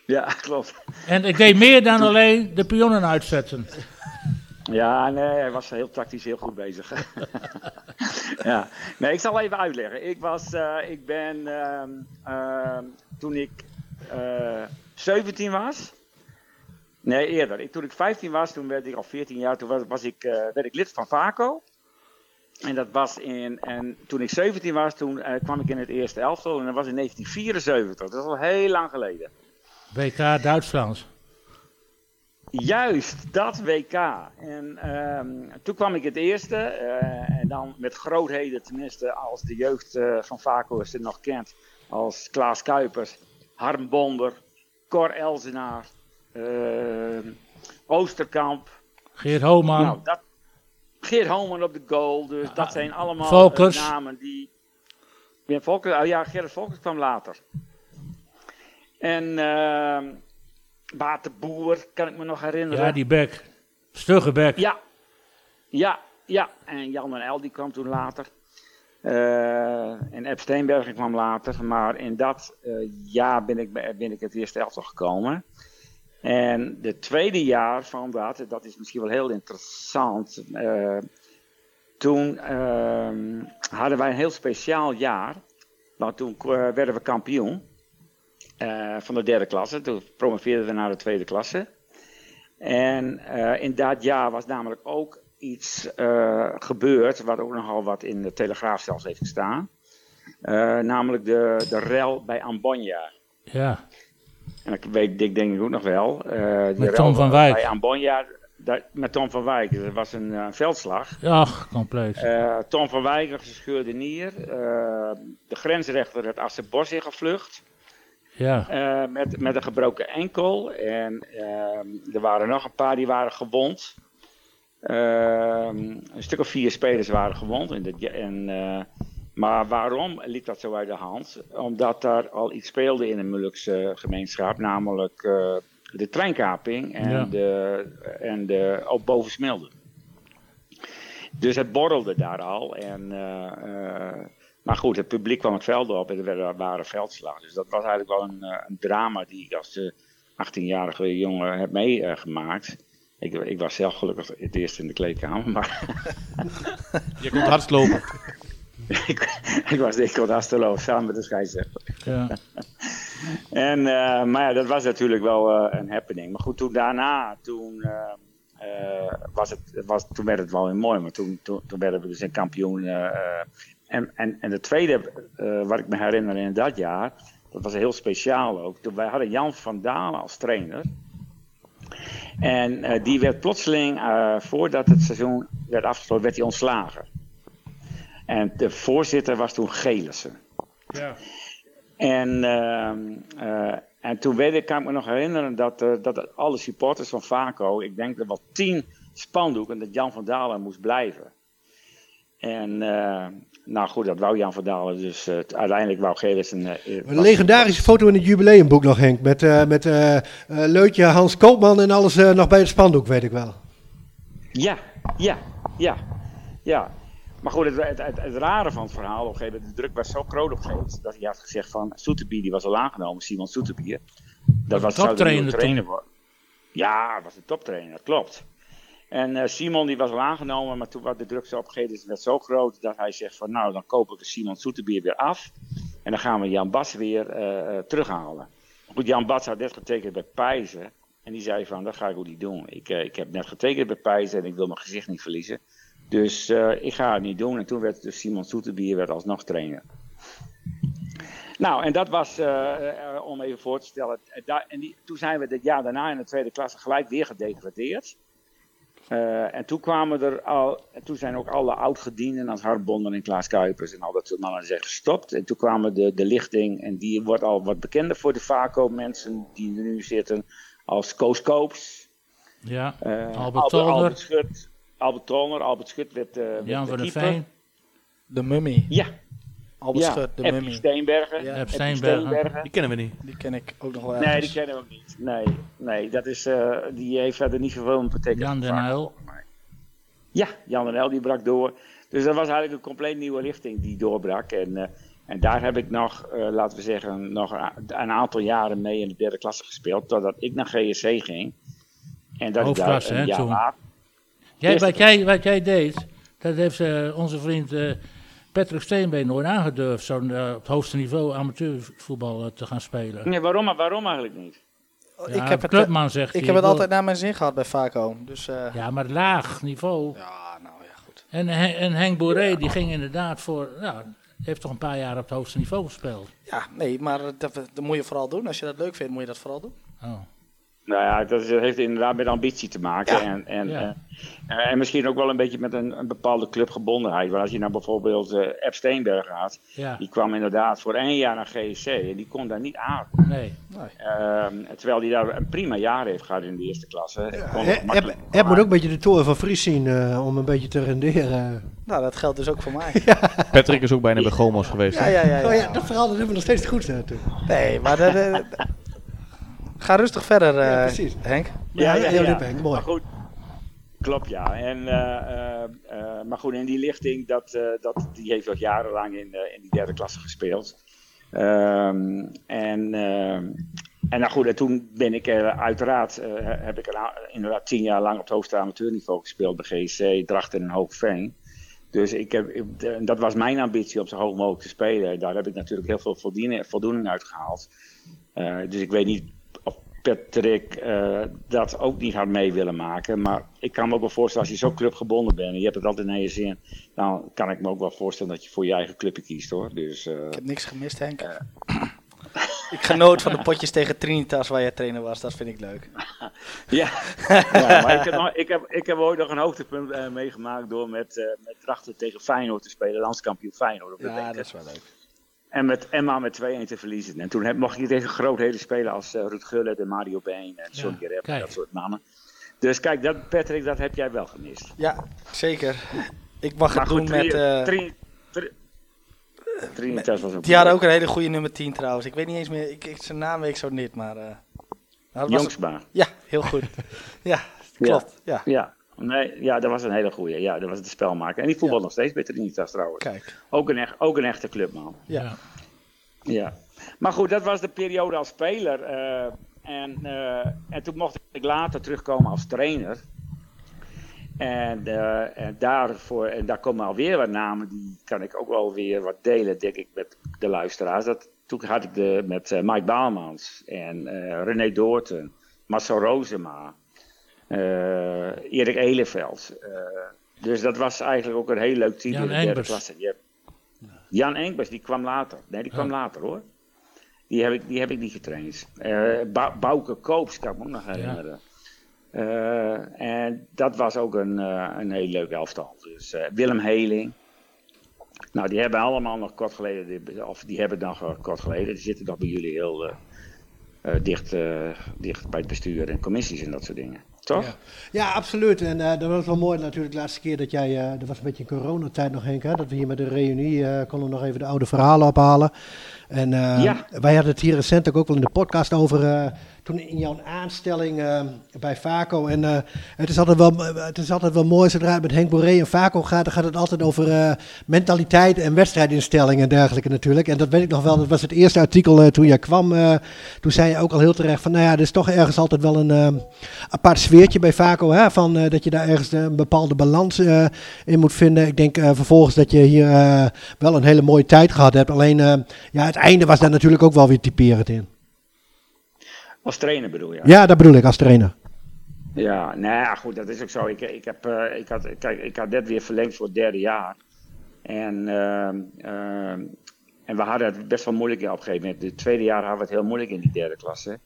Ja, [LAUGHS] klopt. En ik deed meer dan alleen de pionnen uitzetten. Ja, nee, hij was heel tactisch heel goed bezig. [LAUGHS] ja, nee, ik zal even uitleggen. Ik was, uh, ik ben, uh, uh, toen ik 17 was, nee eerder, ik, toen ik 15 was, toen werd ik al 14 jaar, toen was, was ik, werd ik lid van VACO. En dat was in, en toen ik 17 was, toen kwam ik in het eerste elftal en dat was in 1974. Dat is al heel lang geleden. WK Duitsland. Juist, dat WK. En um, toen kwam ik het eerste. Uh, en dan met grootheden, tenminste als de jeugd uh, van Vaco het nog kent. Als Klaas Kuipers, Harm Bonder, Cor Elzenaar, uh, Oosterkamp. Geert Homan. Nou, dat, Geert Homan op de goal. Dus dat zijn allemaal namen die... Volkers, oh ja, Gerrit Volkers kwam later. En uh, Boer, kan ik me nog herinneren. Ja, die bek. Stugge bek. Ja, ja, ja. En Jan en El die kwam toen later. Uh, en Eb Steenbergen kwam later. Maar in dat uh, jaar ben ik, ben ik het eerste elftal gekomen. En het tweede jaar van dat, dat is misschien wel heel interessant. Uh, toen ehm, hadden wij een heel speciaal jaar. Want toen werden we kampioen. Uh, van de derde klasse. Toen promoveerden we naar de tweede klasse. En uh, in dat jaar was namelijk ook iets uh, gebeurd, wat ook nogal wat in de Telegraaf zelfs heeft gestaan. namelijk de, de rel bij Ambonia. Ja. En dat weet ik denk ik ook nog wel. die met Tom van Wijk. Bij Ambonia, dat, met Tom van Wijk. Dat was een, een veldslag. Ja, compleet. Tom van Wijk gescheurde nier. de grensrechter het Assenbos ingevlucht. Ja. Uh, met, met een gebroken enkel. En uh, er waren nog een paar die waren gewond. Uh, een stuk of vier spelers waren gewond. En, de, en uh, maar waarom liep dat zo uit de hand? Omdat daar al iets speelde in de Molukse gemeenschap. Namelijk de treinkaping en, ja. de, en de ook boven Smilde. Dus het borrelde daar al. En maar goed, het publiek kwam het veld op en er waren veldslagen. Dus dat was eigenlijk wel een, een drama die ik als 18-jarige jongen heb meegemaakt. Ik, ik, was zelf gelukkig het eerst in de kleedkamer, maar... [LAUGHS] Je kon hardst lopen. [LAUGHS] ik, ik, was, ik kon hardst lopen, samen met de scheidsrechter. Ja. [LAUGHS] en, uh, maar ja, dat was natuurlijk wel uh, een happening. Maar goed, toen daarna, toen, uh, was het, was, toen werd het wel weer mooi. Maar toen, toen, toen werden we dus een kampioen en, en, en de tweede, uh, wat ik me herinner in dat jaar, dat was heel speciaal ook. Wij hadden Jan van Dalen als trainer. En uh, die werd plotseling, uh, voordat het seizoen werd afgesloten, werd hij ontslagen. En de voorzitter was toen Gelissen. Ja. En, ehm, en toen weet ik, kan ik me nog herinneren dat, dat alle supporters van Vaco, ik denk er wel tien spandoeken, dat Jan van Dalen moest blijven. En nou goed, dat wou Jan Verdalen. Dus uh, uiteindelijk wou Gelis een... Uh, een legendarische foto in het jubileumboek nog, Henk. Met, uh, met Leutje, Hans Koopman en alles nog bij het spandoek, weet ik wel. Ja, ja, ja, ja. Maar goed, het, het, het, het rare van het verhaal, op een gegeven moment, de druk was zo groot op gegeven dat hij had gezegd van Soeterbier, die was al aangenomen, Simon Soeterbier. Dat was toptrainer trainer worden. Ja, dat was een toptrainer, dat klopt. En uh, Simon die was al aangenomen, maar toen was de druk zo opgegeven werd zo groot dat hij zegt van nou dan kopen we Simon Soeterbier weer af. En dan gaan we Jan Bas weer uh, terughalen. Goed, Jan Bas had net getekend bij Pijzen. En die zei van dat ga ik ook niet doen. Ik, ik heb net getekend bij Pijzen en ik wil mijn gezicht niet verliezen. Dus ik ga het niet doen. En toen werd dus Simon Soeterbier werd alsnog trainer. Nou, en dat was, om even voor te stellen, en die, toen zijn we het jaar daarna in de tweede klasse gelijk weer gedegradeerd. Uh, en toen kwamen er al, en toen zijn ook alle oud-gedienden als Harbonder en Klaas Kuipers en al dat soort mannen zijn gestopt. En toen kwamen de, de lichting, en die wordt al wat bekender voor de VACO, mensen die er nu zitten, als Koos Koops. Ja, eh, Albert Albert. Albert Schut. Albert Tolner. Albert Schut werd, eh, werd Jan de van der. Veen. De Mummy. Ja, Albert ja. Schut, de Eppie Mummy. Steenbergen. Ja. Eppie Steenbergen. Steenbergen. Die kennen we niet. Die ken ik ook nog wel Nee, ergens. die kennen we ook niet. Nee, nee dat is, eh, die heeft verder niet zoveel betekend. Jan den. Uyl. Ja, Jan den Uyl die brak door. Dus dat was eigenlijk een compleet nieuwe richting die doorbrak. En, eh, en daar heb ik nog, eh, laten we zeggen, nog een, een aantal jaren mee in de derde klasse gespeeld. Totdat ik naar GSC ging. En dat ik daar Hoofdklasse, een hè, jaar toen. Jij, wat, jij, wat jij deed, dat heeft onze vriend eh, Patrick Steenbeen nooit aangedurfd. Zo'n eh, op het hoogste niveau amateurvoetbal eh, te gaan spelen. Nee, waarom, waarom eigenlijk niet? Oh, Ja, ik heb het, Clubman zegt ik hij, heb het wil- altijd naar mijn zin gehad bij Vaco. Dus eh, Ja, maar laag niveau. ja, nou ja, goed. En, en Henk Boeré, die ging inderdaad voor... Nou, heeft toch een paar jaar op het hoogste niveau gespeeld. Ja, nee, maar dat, dat moet je vooral doen. Als je dat leuk vindt, moet je dat vooral doen. Oh. Nou ja, dat is- heeft inderdaad met ambitie te maken. Ja. En, en, Ja. eh, en misschien ook wel een beetje met een, een bepaalde clubgebondenheid. Want als je nou bijvoorbeeld eh Ep Steenberg gaat, Ja, die kwam inderdaad voor één jaar naar GSC en die kon daar niet aan. nee. Ehm, terwijl hij daar een prima jaar heeft gehad in de eerste klasse. Heb heb moet ook een beetje de toren van Fries zien eh, om een beetje te renderen. Nou, dat geldt dus ook voor mij. [LAUGHS] Patrick is ook bijna bij Gomos geweest. Ja, ja, ja. ja. Oh ja, dat verhaal dat hebben we nog steeds goed. hè, toen. Nee, maar de- ga rustig verder, eh, Ja, precies. Henk. Ja, ja, ja, Henk, mooi. Maar goed, klopt ja. En, eh, eh, eh, maar goed, in die lichting, dat, eh, dat, die heeft ook jarenlang in, eh, in die derde klasse gespeeld. Ehm, en, ehm, en nou goed, en toen ben ik er uiteraard, eh, heb ik er inderdaad tien jaar lang op het hoogste amateurniveau gespeeld bij GSC, Drachten en Hoogveen. Dus ik heb, ik- dat was mijn ambitie om zo hoog mogelijk te spelen. Daar heb ik natuurlijk heel veel voldoening, voldoening uit gehaald. Eh, dus ik weet niet Patrick eh, dat ook niet had mee willen maken. Maar ik kan me ook wel voorstellen, als je zo clubgebonden bent en je hebt het altijd naar je zin, dan kan ik me ook wel voorstellen dat je voor je eigen clubje kiest hoor. Dus, eh, Ik heb niks gemist, Henk. [LAUGHS] ik genoot van de potjes tegen Trinitas waar jij trainer was. Dat vind ik leuk. [LAUGHS] ja. ja, maar ik heb, nog- ik, heb, ik heb ooit nog een hoogtepunt eh, meegemaakt door met, eh met Drachten tegen Feyenoord te spelen, landskampioen Feyenoord op de Ja, dat is wel leuk. En met Emma met 2-1 te verliezen. En toen heb, mocht je tegen grootheden spelen als eh, Ruud Gullit en Mario Been en Sonny Rep en dat soort mannen. Dus kijk, dat, Patrick, dat heb jij wel gemist. Ja, zeker. Ik mag Maar het doen met... eh, Tri- Trinitas was ook die hadden ook een hele goede nummer 10 trouwens. Ik weet niet eens meer, ik, ik, zijn naam weet ik zo niet, maar... Jongsma. Ja, heel goed. [LAUGHS] ja, klopt. Ja. Ja. Nee, ja, dat was een hele goeie. Ja, dat was de spelmaker. En die voetbalt nog steeds bij Trinitas trouwens. Kijk. Ook een, echt, ook een echte clubman. Ja. Ja. Maar goed, dat was de periode als speler. eh, en, eh, en toen mocht ik later terugkomen als trainer. En, eh, en, daarvoor, en daar komen alweer wat namen, die kan ik ook wel weer wat delen, denk ik, met de luisteraars. Dat, toen had ik de, met Mike Baalmans en René Doorten, Marcel Rozema, Erik Eleveld. eh, dus dat was eigenlijk ook een heel leuk team Jan in de derde Engbers. klasse. Je hebt- Jan Engbers, die kwam later. Nee, die kwam Ja. later hoor. Die heb ik, die heb ik niet getraind. Eh Bou- Bouke Koops kan ik me ook nog herinneren. Eh, en dat was ook een, eh, een heel leuk elftal. Dus eh, Willem Heling. Nou, die hebben allemaal nog kort geleden, die- of die hebben nog eh, kort geleden, die zitten nog bij jullie heel eh, eh, dicht, eh, dicht bij het bestuur en commissies en dat soort dingen. Toch? Ja. Ja, absoluut. En eh, dat was wel mooi natuurlijk de laatste keer dat jij, eh dat was een beetje in coronatijd nog Henk, hè, dat we hier met de reunie eh, konden nog even de oude verhalen ophalen. En eh, Ja. wij hadden het hier recent ook wel in de podcast over, eh, in jouw aanstelling eh, bij Vaco. En eh, het, is altijd wel, het is altijd wel mooi zodra het met Henk Boré en Vaco gaat, dan gaat het altijd over eh, mentaliteit en wedstrijdinstellingen en dergelijke natuurlijk. En dat weet ik nog wel, dat was het eerste artikel eh, toen jij kwam. toen zei je ook al heel terecht van, nou ja, er is toch ergens altijd wel een eh, apart sfeertje bij Vaco. Hè, van, dat je daar ergens een bepaalde balans in moet vinden. Ik denk vervolgens dat je hier wel een hele mooie tijd gehad hebt. Alleen ja, het einde was daar natuurlijk ook wel weer typerend in. Als trainer bedoel je? Ja, dat bedoel ik als trainer. Ja, nou ja, goed, dat is ook zo. Ik, ik, heb, eh, ik, had, kijk, ik had net weer verlengd voor het derde jaar. En, ehm, ehm, en we hadden het best wel moeilijk op een gegeven moment. Het tweede jaar hadden we het heel moeilijk in die derde klasse.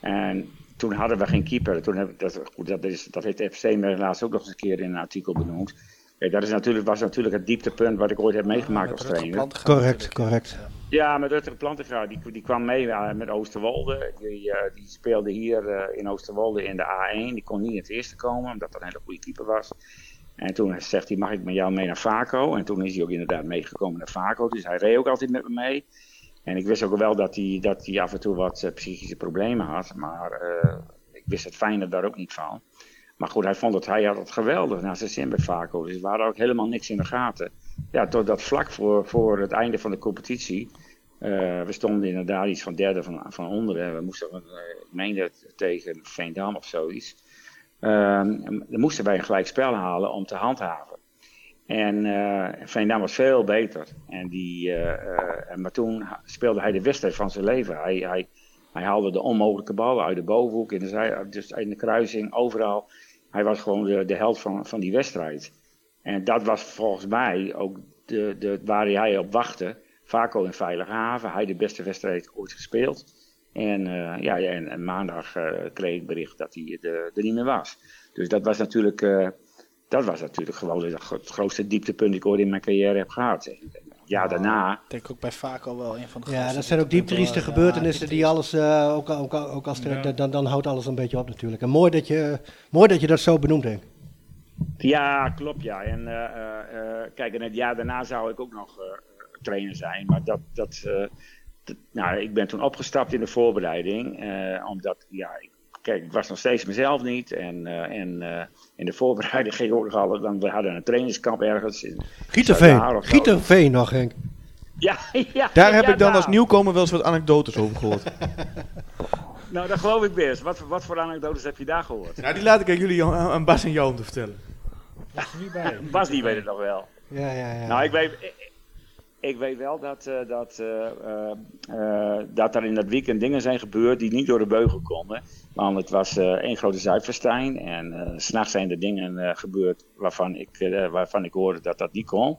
En toen hadden we geen keeper. Toen heb, dat, goed, dat, is, dat heeft FC me laatst ook nog eens een keer in een artikel benoemd. Kijk, dat is natuurlijk, was natuurlijk het dieptepunt wat ik ooit heb meegemaakt als trainer. Correct, natuurlijk. correct. Ja, met Rutger Plantenga, die, die kwam mee eh, met Oosterwolde. Die, eh, die speelde hier eh, in Oosterwolde in de A1. Die kon niet in het eerste komen, omdat dat een hele goede keeper was. En toen zegt hij, mag ik met jou mee naar Vaco? En toen is hij ook inderdaad meegekomen naar Vaco. Dus hij reed ook altijd met me mee. En ik wist ook wel dat hij, dat af en toe wat psychische problemen had. Maar ik wist het fijne daar ook niet van. Maar goed, hij vond het, hij had het geweldig na zijn zin bij Vaco. Dus we hadden ook helemaal niks in de gaten. Ja, totdat vlak voor, voor het einde van de competitie. eh, we stonden inderdaad iets van derde van, van onderen. We moesten, eh, ik meende tegen Veendam of zoiets. Ehm, dan moesten wij een gelijk spel halen om te handhaven. En eh Veendam was veel beter. En die, eh, maar toen speelde hij de wedstrijd van zijn leven. Hij, hij, hij haalde de onmogelijke ballen uit de bovenhoek, in de, dus in de kruising, overal. Hij was gewoon de, de held van, van die wedstrijd. En dat was volgens mij ook de, de, waar hij op wachtte. Vaco in Veilige Haven. Hij de beste wedstrijd ooit gespeeld. En, eh, ja, en, en maandag eh, kreeg ik bericht dat hij er, er niet meer was. Dus dat was natuurlijk, eh, dat was natuurlijk gewoon het gro- het grootste dieptepunt dat ik ooit in mijn carrière heb gehad. En, Ja, daarna. Ik denk ook bij Vaco wel een van de Ja, dat zijn ook diep dieptepunten, trieste eh, gebeurtenissen die alles, eh, ook, ook, ook als er- Ja. dan, dan houdt alles een beetje op natuurlijk. En mooi dat je, mooi dat, je dat zo benoemt, Henk. Ja, klopt ja. En eh, eh, eh, kijk, en het jaar daarna zou ik ook nog trainer zijn. Maar dat, dat, nou, ik ben toen opgestapt in de voorbereiding. omdat, ja, ik, kijk, ik was nog steeds mezelf niet. En, en in de voorbereiding [LAUGHS] ging ook nog alles. Dan, we hadden een trainingskamp ergens. In, Gieterveen. Gieterveen nog, Henk. Ja, [LAUGHS] ja. Daar heb ja, ik dan nou. als nieuwkomer wel eens wat anekdotes over gehoord. [LAUGHS] Nou, dat geloof ik best. Wat, wat voor anekdotes heb je daar gehoord? nou, die laat ik aan jullie, aan, Bas en jou om te vertellen. Er niet bij. [LAUGHS] Bas, die weet het nog wel. Ja, ja, ja. Nou, ik weet, ik, ik weet wel dat, eh, dat, eh, eh, dat er in dat weekend dingen zijn gebeurd die niet door de beugel konden. Want het was eh één grote zuidverstijn en eh, s s'nachts zijn er dingen eh, gebeurd waarvan ik, eh, waarvan ik hoorde dat dat niet kon.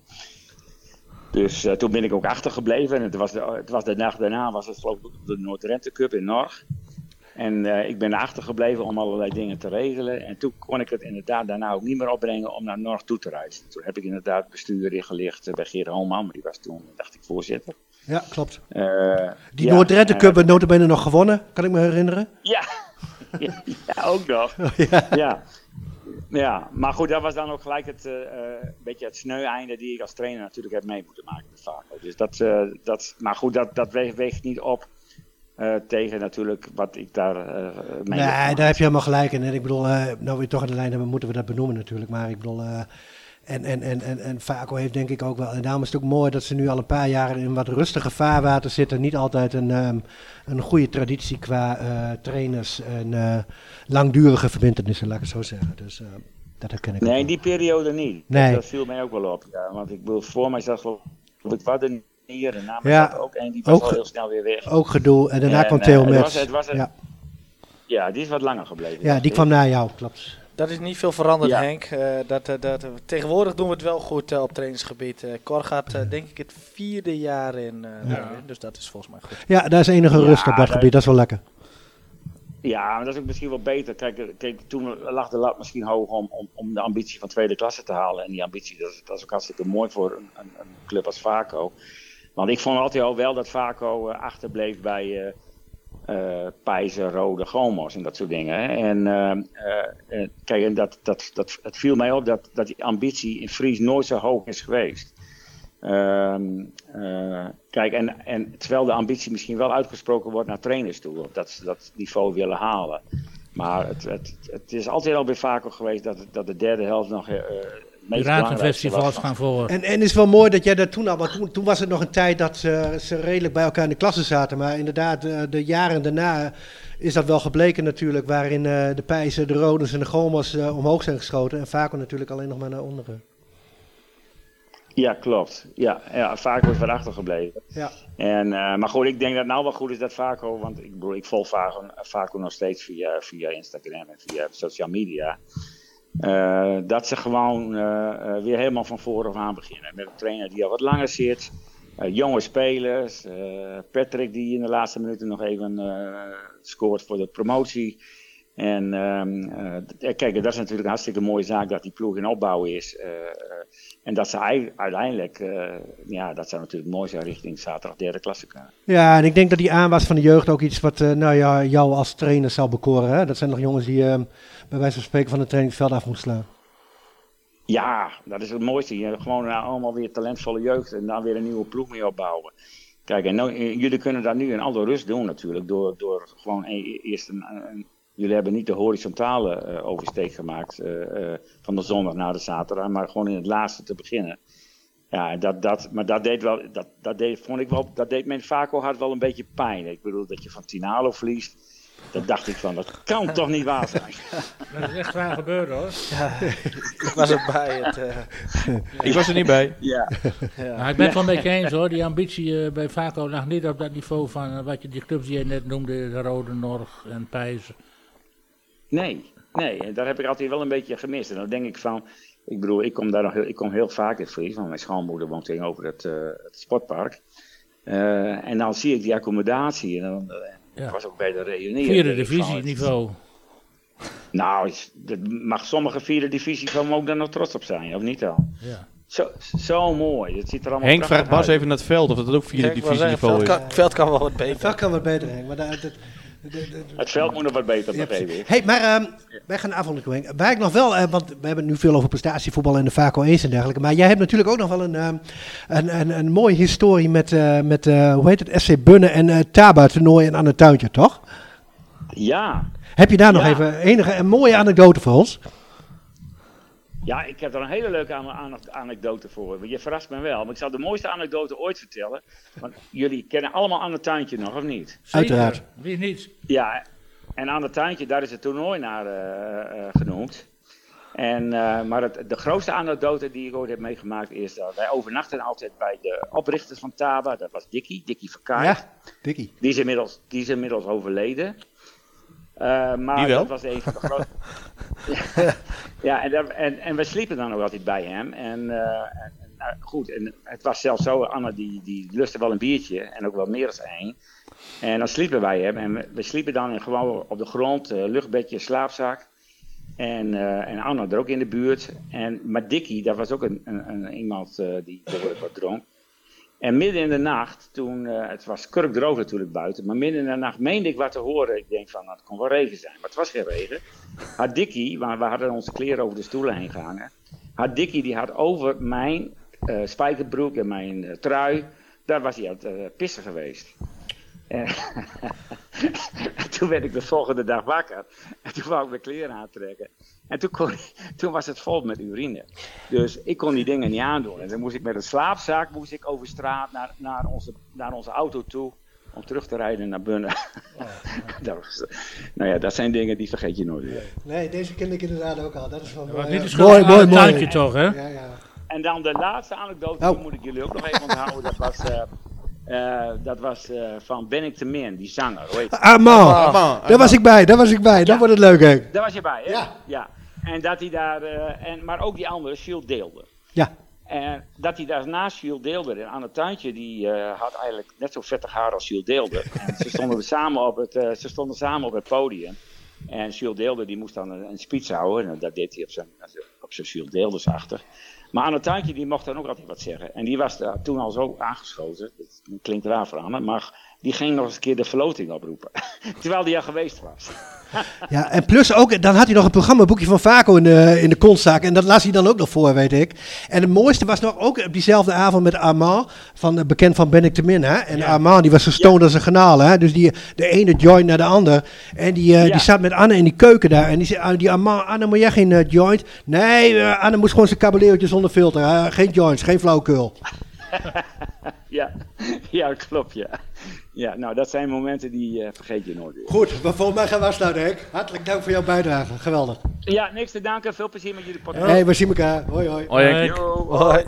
Dus eh, toen ben ik ook achtergebleven en het was, de, het was de dag daarna was het geloof ik de Noord-Rente Cup in Norg. En eh, ik ben achtergebleven om allerlei dingen te regelen. En toen kon ik het inderdaad daarna ook niet meer opbrengen om naar Norg toe te reizen. Toen heb ik inderdaad bestuur ingelicht eh, bij Geert Holman, maar die was toen, dacht ik, voorzitter. ja, klopt. Eh, Die ja, en- Cup werd notabene nog gewonnen, kan ik me herinneren. Ja, [LAUGHS] ja ook nog. [LAUGHS] ja. Ja. ja, maar goed, dat was dan ook gelijk het eh, eh, beetje het sneu einde die ik als trainer natuurlijk heb mee moeten maken met Vaco. Dus dat, eh, dat, maar goed, dat, dat weegt, weegt niet op eh, tegen natuurlijk wat ik daar eh mee Nee, daar heb je helemaal gelijk in. En ik bedoel, eh, nou we toch aan de lijn hebben, moeten we dat benoemen natuurlijk. Maar ik bedoel, en, en, en, en, en Vaco heeft denk ik ook wel, en daarom is het ook mooi dat ze nu al een paar jaar in wat rustige vaarwater zitten. Niet altijd een, ehm, een goede traditie qua trainers en langdurige verbindenissen, laat ik het zo zeggen. Dus dat herken ik Nee, in die periode niet. Nee. Dat, dat viel mij ook wel op. Ja, want ik bedoel, voor mij geloof ik wat hier en Ja, ook en die was ook al heel snel weer weg. Ook gedoe. En daarna En, kwam eh, Theo het Metz. was- het was een- ja. Ja, die is wat langer gebleven. ja, die kwam na jou, klopt. Dat is niet veel veranderd, Ja. Henk. Eh, dat, eh, dat, tegenwoordig doen we het wel goed eh, op trainingsgebied. Eh Cor gaat eh, denk ik het vierde jaar in. eh, Ja. dus dat is volgens mij goed. Ja, daar is enige Ja, rust op dat gebied. Dat is wel lekker. Ja, maar dat is ook misschien wel beter. Kijk, eh, kijk toen lag de lat misschien hoog om, om, om de ambitie van tweede klasse te halen. En die ambitie, dat is, dat is ook hartstikke mooi voor een, een, een club als Vaco. Want ik vond altijd al wel dat Vaco eh, achterbleef bij Pijzer, Rode, Gomos en dat soort dingen. Hè. En kijk, en dat, dat, dat, het viel mij op dat, dat die ambitie in Fries nooit zo hoog is geweest. Ehm, eh, kijk, en, en terwijl de ambitie misschien wel uitgesproken wordt naar trainers toe, dat ze dat niveau willen halen. Maar het, het, het is altijd al bij Vaco geweest dat, dat de derde helft nog van- gaan voor. En, en het is wel mooi dat jij dat toen al, want toen, toen was het nog een tijd dat ze, ze redelijk bij elkaar in de klasse zaten. Maar inderdaad, eh, de jaren daarna is dat wel gebleken natuurlijk, waarin eh, de Pijzen, de Rodens en de Gomas eh, omhoog zijn geschoten. En Vaco natuurlijk alleen nog maar naar onderen. Ja, klopt. Ja, ja Vaco is erachter gebleven. Ja. En, eh, maar goed, ik denk dat het nou wel goed is dat Vaco, want ik bedoel, ik volg Vaco, Vaco nog steeds via, via Instagram en via social media. Eh, dat ze gewoon eh, eh, weer helemaal van vooraf aan beginnen. Met een trainer die al wat langer zit. jonge spelers. Patrick die in de laatste minuten nog even scoort voor de promotie. En ehm, eh, kijk, dat is natuurlijk een hartstikke mooie zaak dat die ploeg in opbouw is. En dat ze ei- uiteindelijk, ja, dat zou natuurlijk mooi zijn richting zaterdag derde klasse. Ja, en ik denk dat die aanwas van de jeugd ook iets wat nou ja, jou als trainer zal bekoren. Hè? Dat zijn nog jongens die eh, bij wijze van spreken van het trainingsveld af moeten slaan. Ja, dat is het mooiste. Je hebt gewoon nou allemaal weer talentvolle jeugd en dan weer een nieuwe ploeg mee opbouwen. Kijk, en nou, eh, jullie kunnen dat nu in alle rust doen natuurlijk, door, door gewoon e- eerst een, Jullie hebben niet de horizontale eh, oversteek gemaakt van de zondag naar de zaterdag, maar gewoon in het laatste te beginnen. Ja, dat, dat, maar dat deed wel, dat, dat deed, vond ik wel, dat deed mijn Vaco hart wel een beetje pijn. Ik bedoel, dat je van Tinalo verliest, dat dacht ik van, dat kan toch niet waar zijn. Dat is echt waar gebeurd hoor. Ik was erbij. Het, eh, Ik was er niet bij. Ja, ja. Maar ik ben het wel met je eens hoor. Die ambitie eh, bij Vaco lag niet op dat niveau van eh, wat je die clubs die je net noemde, de Rode Norg en Pijs. Nee, nee, en daar heb ik altijd wel een beetje gemist. En dan denk ik van, ik bedoel, ik kom daar nog heel, ik kom heel vaak in Fries, want mijn schoonmoeder woont tegenover het, eh, het sportpark. Eh, en dan zie ik die accommodatie en dan, eh, Ja. ik was ook bij de reunion. Vierde denk ik van, divisie het- niveau. Nou, dat mag sommige vierde divisie van ook daar nog trots op zijn, of niet al? Ja. Zo, zo mooi, het ziet er allemaal Henk vraagt Bas uit. even naar het veld of dat ook vierde divisie niveau het, veld is. het veld kan wel wat beter. Dat kan wat beter, Henk. Maar dat- Het veld moet nog wat beter, Ja, hey, maar ehm, wij gaan. Waar ik nog wel, eh, want we hebben het nu veel over prestatievoetbal en de Vaco eens en dergelijke. Maar jij hebt natuurlijk ook nog wel een, ehm, een, een, een mooie historie met, eh, met eh, hoe heet het, SC Bunnen en Taba toernooi in Anne Tuintje, toch? Ja, Heb je daar nog Ja. even enige een mooie anekdote voor ons? Ja, ik heb er een hele leuke ane- ane- anekdote voor. Je verrast me wel. Maar ik zal de mooiste anekdote ooit vertellen. Want jullie kennen allemaal Anne Tuintje nog, of niet? Uiteraard. Wie niet? Ja, en Anne Tuintje, daar is het toernooi naar eh, eh, genoemd. En, eh, maar het, de grootste anekdote die ik ooit heb meegemaakt is dat wij overnachten altijd bij de oprichters van Taba. Dat was Dikkie, Dikkie Verkaart. Ja, Dikkie. Die is inmiddels, die is inmiddels overleden. Eh, maar dat was een van de grootste. [LAUGHS] ja, en, daar- en, en we sliepen dan ook altijd bij hem. En, eh, en, nou, goed, en het was zelfs zo, Anne die, die lustte wel een biertje en ook wel meer dan één. En dan sliepen wij hem en we, we sliepen dan gewoon op de grond, eh, luchtbedje, slaapzak. En, en Anne er ook in de buurt. En, maar Dikkie, dat was ook een, een, een- iemand die behoorlijk wat dronk. En midden in de nacht, toen, eh, het was kurkdroog natuurlijk buiten, maar midden in de nacht meende ik wat te horen. Ik denk van, nou, het kon wel regen zijn, maar het was geen regen. Had Dikkie, waar we hadden onze kleren over de stoelen heen gehangen, had Dikkie die had over mijn eh, spijkerbroek en mijn eh, trui, daar was hij aan het pissen geweest. En [LAUGHS] toen werd ik de volgende dag wakker. En toen wou ik mijn kleren aantrekken. En toen, kon, toen was het vol met urine. Dus ik kon die dingen niet aandoen. En dan moest ik met een slaapzak moest ik over straat naar, naar, onze, naar onze auto toe. Om terug te rijden naar Bunnen. [LAUGHS] was, nou ja, dat zijn dingen die vergeet je nooit weer. Nee, deze ken ik inderdaad ook al. Dat is wel mooi. ja. schuld Mooi, van mooi, mooi. tuintje toch, hè? Ja, ja. En dan de laatste anekdote, Oh. die moet ik jullie ook nog even onthouden. Dat was, eh, eh, dat was eh, van Ben ik te Min, die zanger. Hoe heet? Ah. Armand, Daar was ik bij, daar was ik bij. Dan wordt het leuk, Henk. Daar was je bij, hè? Ja. ja. En dat hij daar, eh, en, maar ook die andere, Shield deelde. Ja. En dat hij daar naast Shield deelde. En Anne Tuintje, die eh, had eigenlijk net zo vettig haar als Shield deelde. En ze stonden, samen op het, eh, ze stonden samen op het podium. En Shield deelde, die moest dan een, een speech houden. En dat deed hij op zijn, op zijn Shield deelders achter. Maar Anne die mocht dan ook altijd wat zeggen. En die was daar toen al zo aangeschoten. Dat klinkt raar voor Anne, maar die ging nog eens een keer de verloting oproepen. [LAUGHS] Terwijl die al geweest was. Ja, en plus ook, dan had hij nog een programmaboekje van Vaco in de, in de konstzaak. En dat las hij dan ook nog voor, weet ik. En het mooiste was nog ook op diezelfde avond met Armand, van, eh, bekend van Ben ik te min. Hè? En Ja. Armand, die was gestoned als een genaal. Hè? Dus die, de ene joint naar de ander. En die, eh, Ja. die zat met Anne in die keuken daar. En die zei, ah, die Armand, Anne, moet jij geen eh, joint? Nee, Anne moest gewoon zijn kabeleertje zonder filter. hè? Geen joints, geen flauwekul. [LAUGHS] Ja, ja klopt, ja. Ja, nou, dat zijn momenten die eh, vergeet je nooit weer. Goed, maar volgens mij gaan we afsluiten, Henk. Hartelijk dank voor jouw bijdrage. Geweldig. Ja, niks te danken. Veel plezier met jullie podcast. hey, we zien elkaar. Hoi, hoi. Hoi Henk. Yo. Hoi.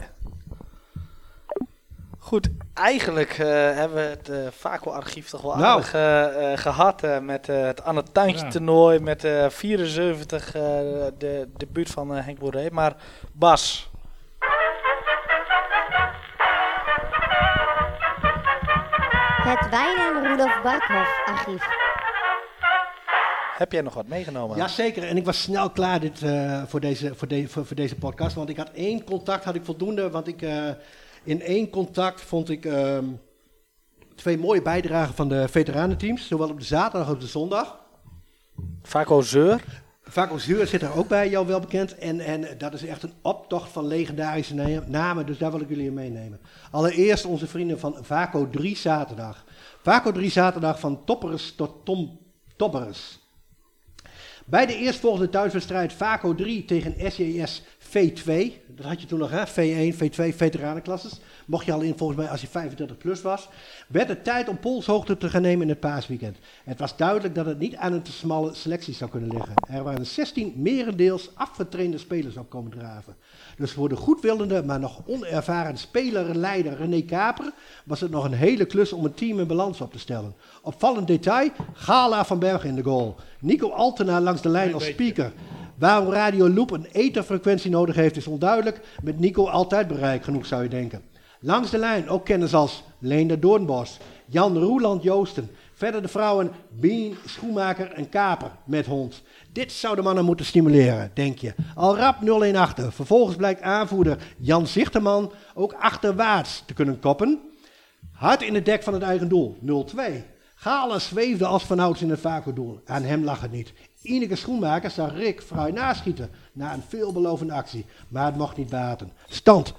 Goed, eigenlijk eh, hebben we het eh Vaco-archief toch wel Nou. aardig eh, eh, gehad eh, met het Anne Tuintje Ja. toernooi, met eh 74, eh, de debuut van eh, Henk Boeré. Maar Bas, Het Wijn en Rudolf Barkhoff archief. Heb jij nog wat meegenomen? Jazeker, en ik was snel klaar dit, eh, voor, deze, voor, de, voor, voor deze podcast. Want ik had één contact, had ik voldoende. Want ik, eh, in één contact vond ik ehm, twee mooie bijdragen van de veteranenteams. Zowel op de zaterdag als op de zondag. Vaco Zeur. Vaco Zuur zit er ook bij, jou wel bekend. En, en dat is echt een optocht van legendarische na- namen, dus daar wil ik jullie meenemen. Allereerst onze vrienden van Vaco 3 Zaterdag. Vaco 3 Zaterdag van Topperes tot Tom Topperes. Bij de eerstvolgende thuiswedstrijd Vaco 3 tegen SJS V2. Dat had je toen nog, hè? V1, V2, veteranenklasses. Mocht je al in, volgens mij, als je 35 plus was. Werd het tijd om polshoogte te gaan nemen in het paasweekend. Het was duidelijk dat het niet aan een te smalle selectie zou kunnen liggen. Er waren 16 merendeels afgetrainde spelers op komen draven. Dus voor de goedwillende, maar nog onervaren speler en leider René Kaper was het nog een hele klus om een team in balans op te stellen. Opvallend detail, Gala van Bergen in de goal. Nico Altena langs de lijn als speaker. Waarom Radio Loop een etherfrequentie nodig heeft is onduidelijk. Met Nico altijd bereik genoeg zou je denken. Langs de lijn ook kennis als Leender Doornbos, Jan Roeland Joosten. Verder de vrouwen Bien, Schoenmaker en Kaper met hond. Dit zou de mannen moeten stimuleren, denk je. Al rap 0-1 achter. Vervolgens blijkt aanvoerder Jan Zichterman ook achterwaarts te kunnen koppen. Hard in het dek van het eigen doel, 0-2. Gala zweefde als vanouds in het vacuumdoel. Aan hem lag het niet. Ineke Schoenmaker zag Rick vrij naschieten na een veelbelovende actie. Maar het mocht niet baten. Stand 0-3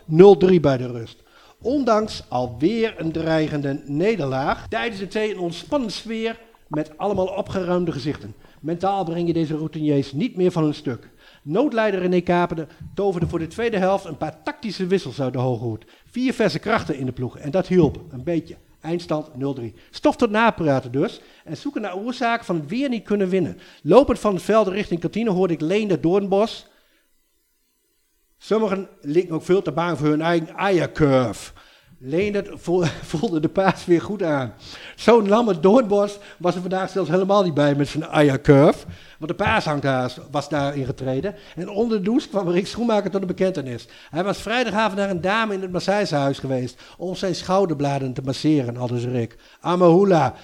bij de rust. Ondanks alweer een dreigende nederlaag, tijdens de twee een ontspannen sfeer met allemaal opgeruimde gezichten. Mentaal breng je deze routiniers niet meer van hun stuk. Noodleider René Kaperde toverde voor de tweede helft een paar tactische wissels uit de hoge hoed. Vier verse krachten in de ploeg en dat hielp een beetje. Eindstand 0-3. Stof tot napraten dus. En zoeken naar oorzaken van weer niet kunnen winnen. Lopend van het veld richting kantine hoorde ik Leende Doornbos. Sommigen leken ook veel te bang voor hun eigen eiercurve. Leendert vo- [LAUGHS] voelde de paas weer goed aan. Zo'n lamme Doornbos was er vandaag zelfs helemaal niet bij met zijn eiercurve. Want de paashanghaas was daarin getreden. En onder de douche kwam Rick Schoenmaker tot de bekentenis. Hij was vrijdagavond naar een dame in het massagehuis geweest. om zijn schouderbladen te masseren, aldus Rick. Amahula.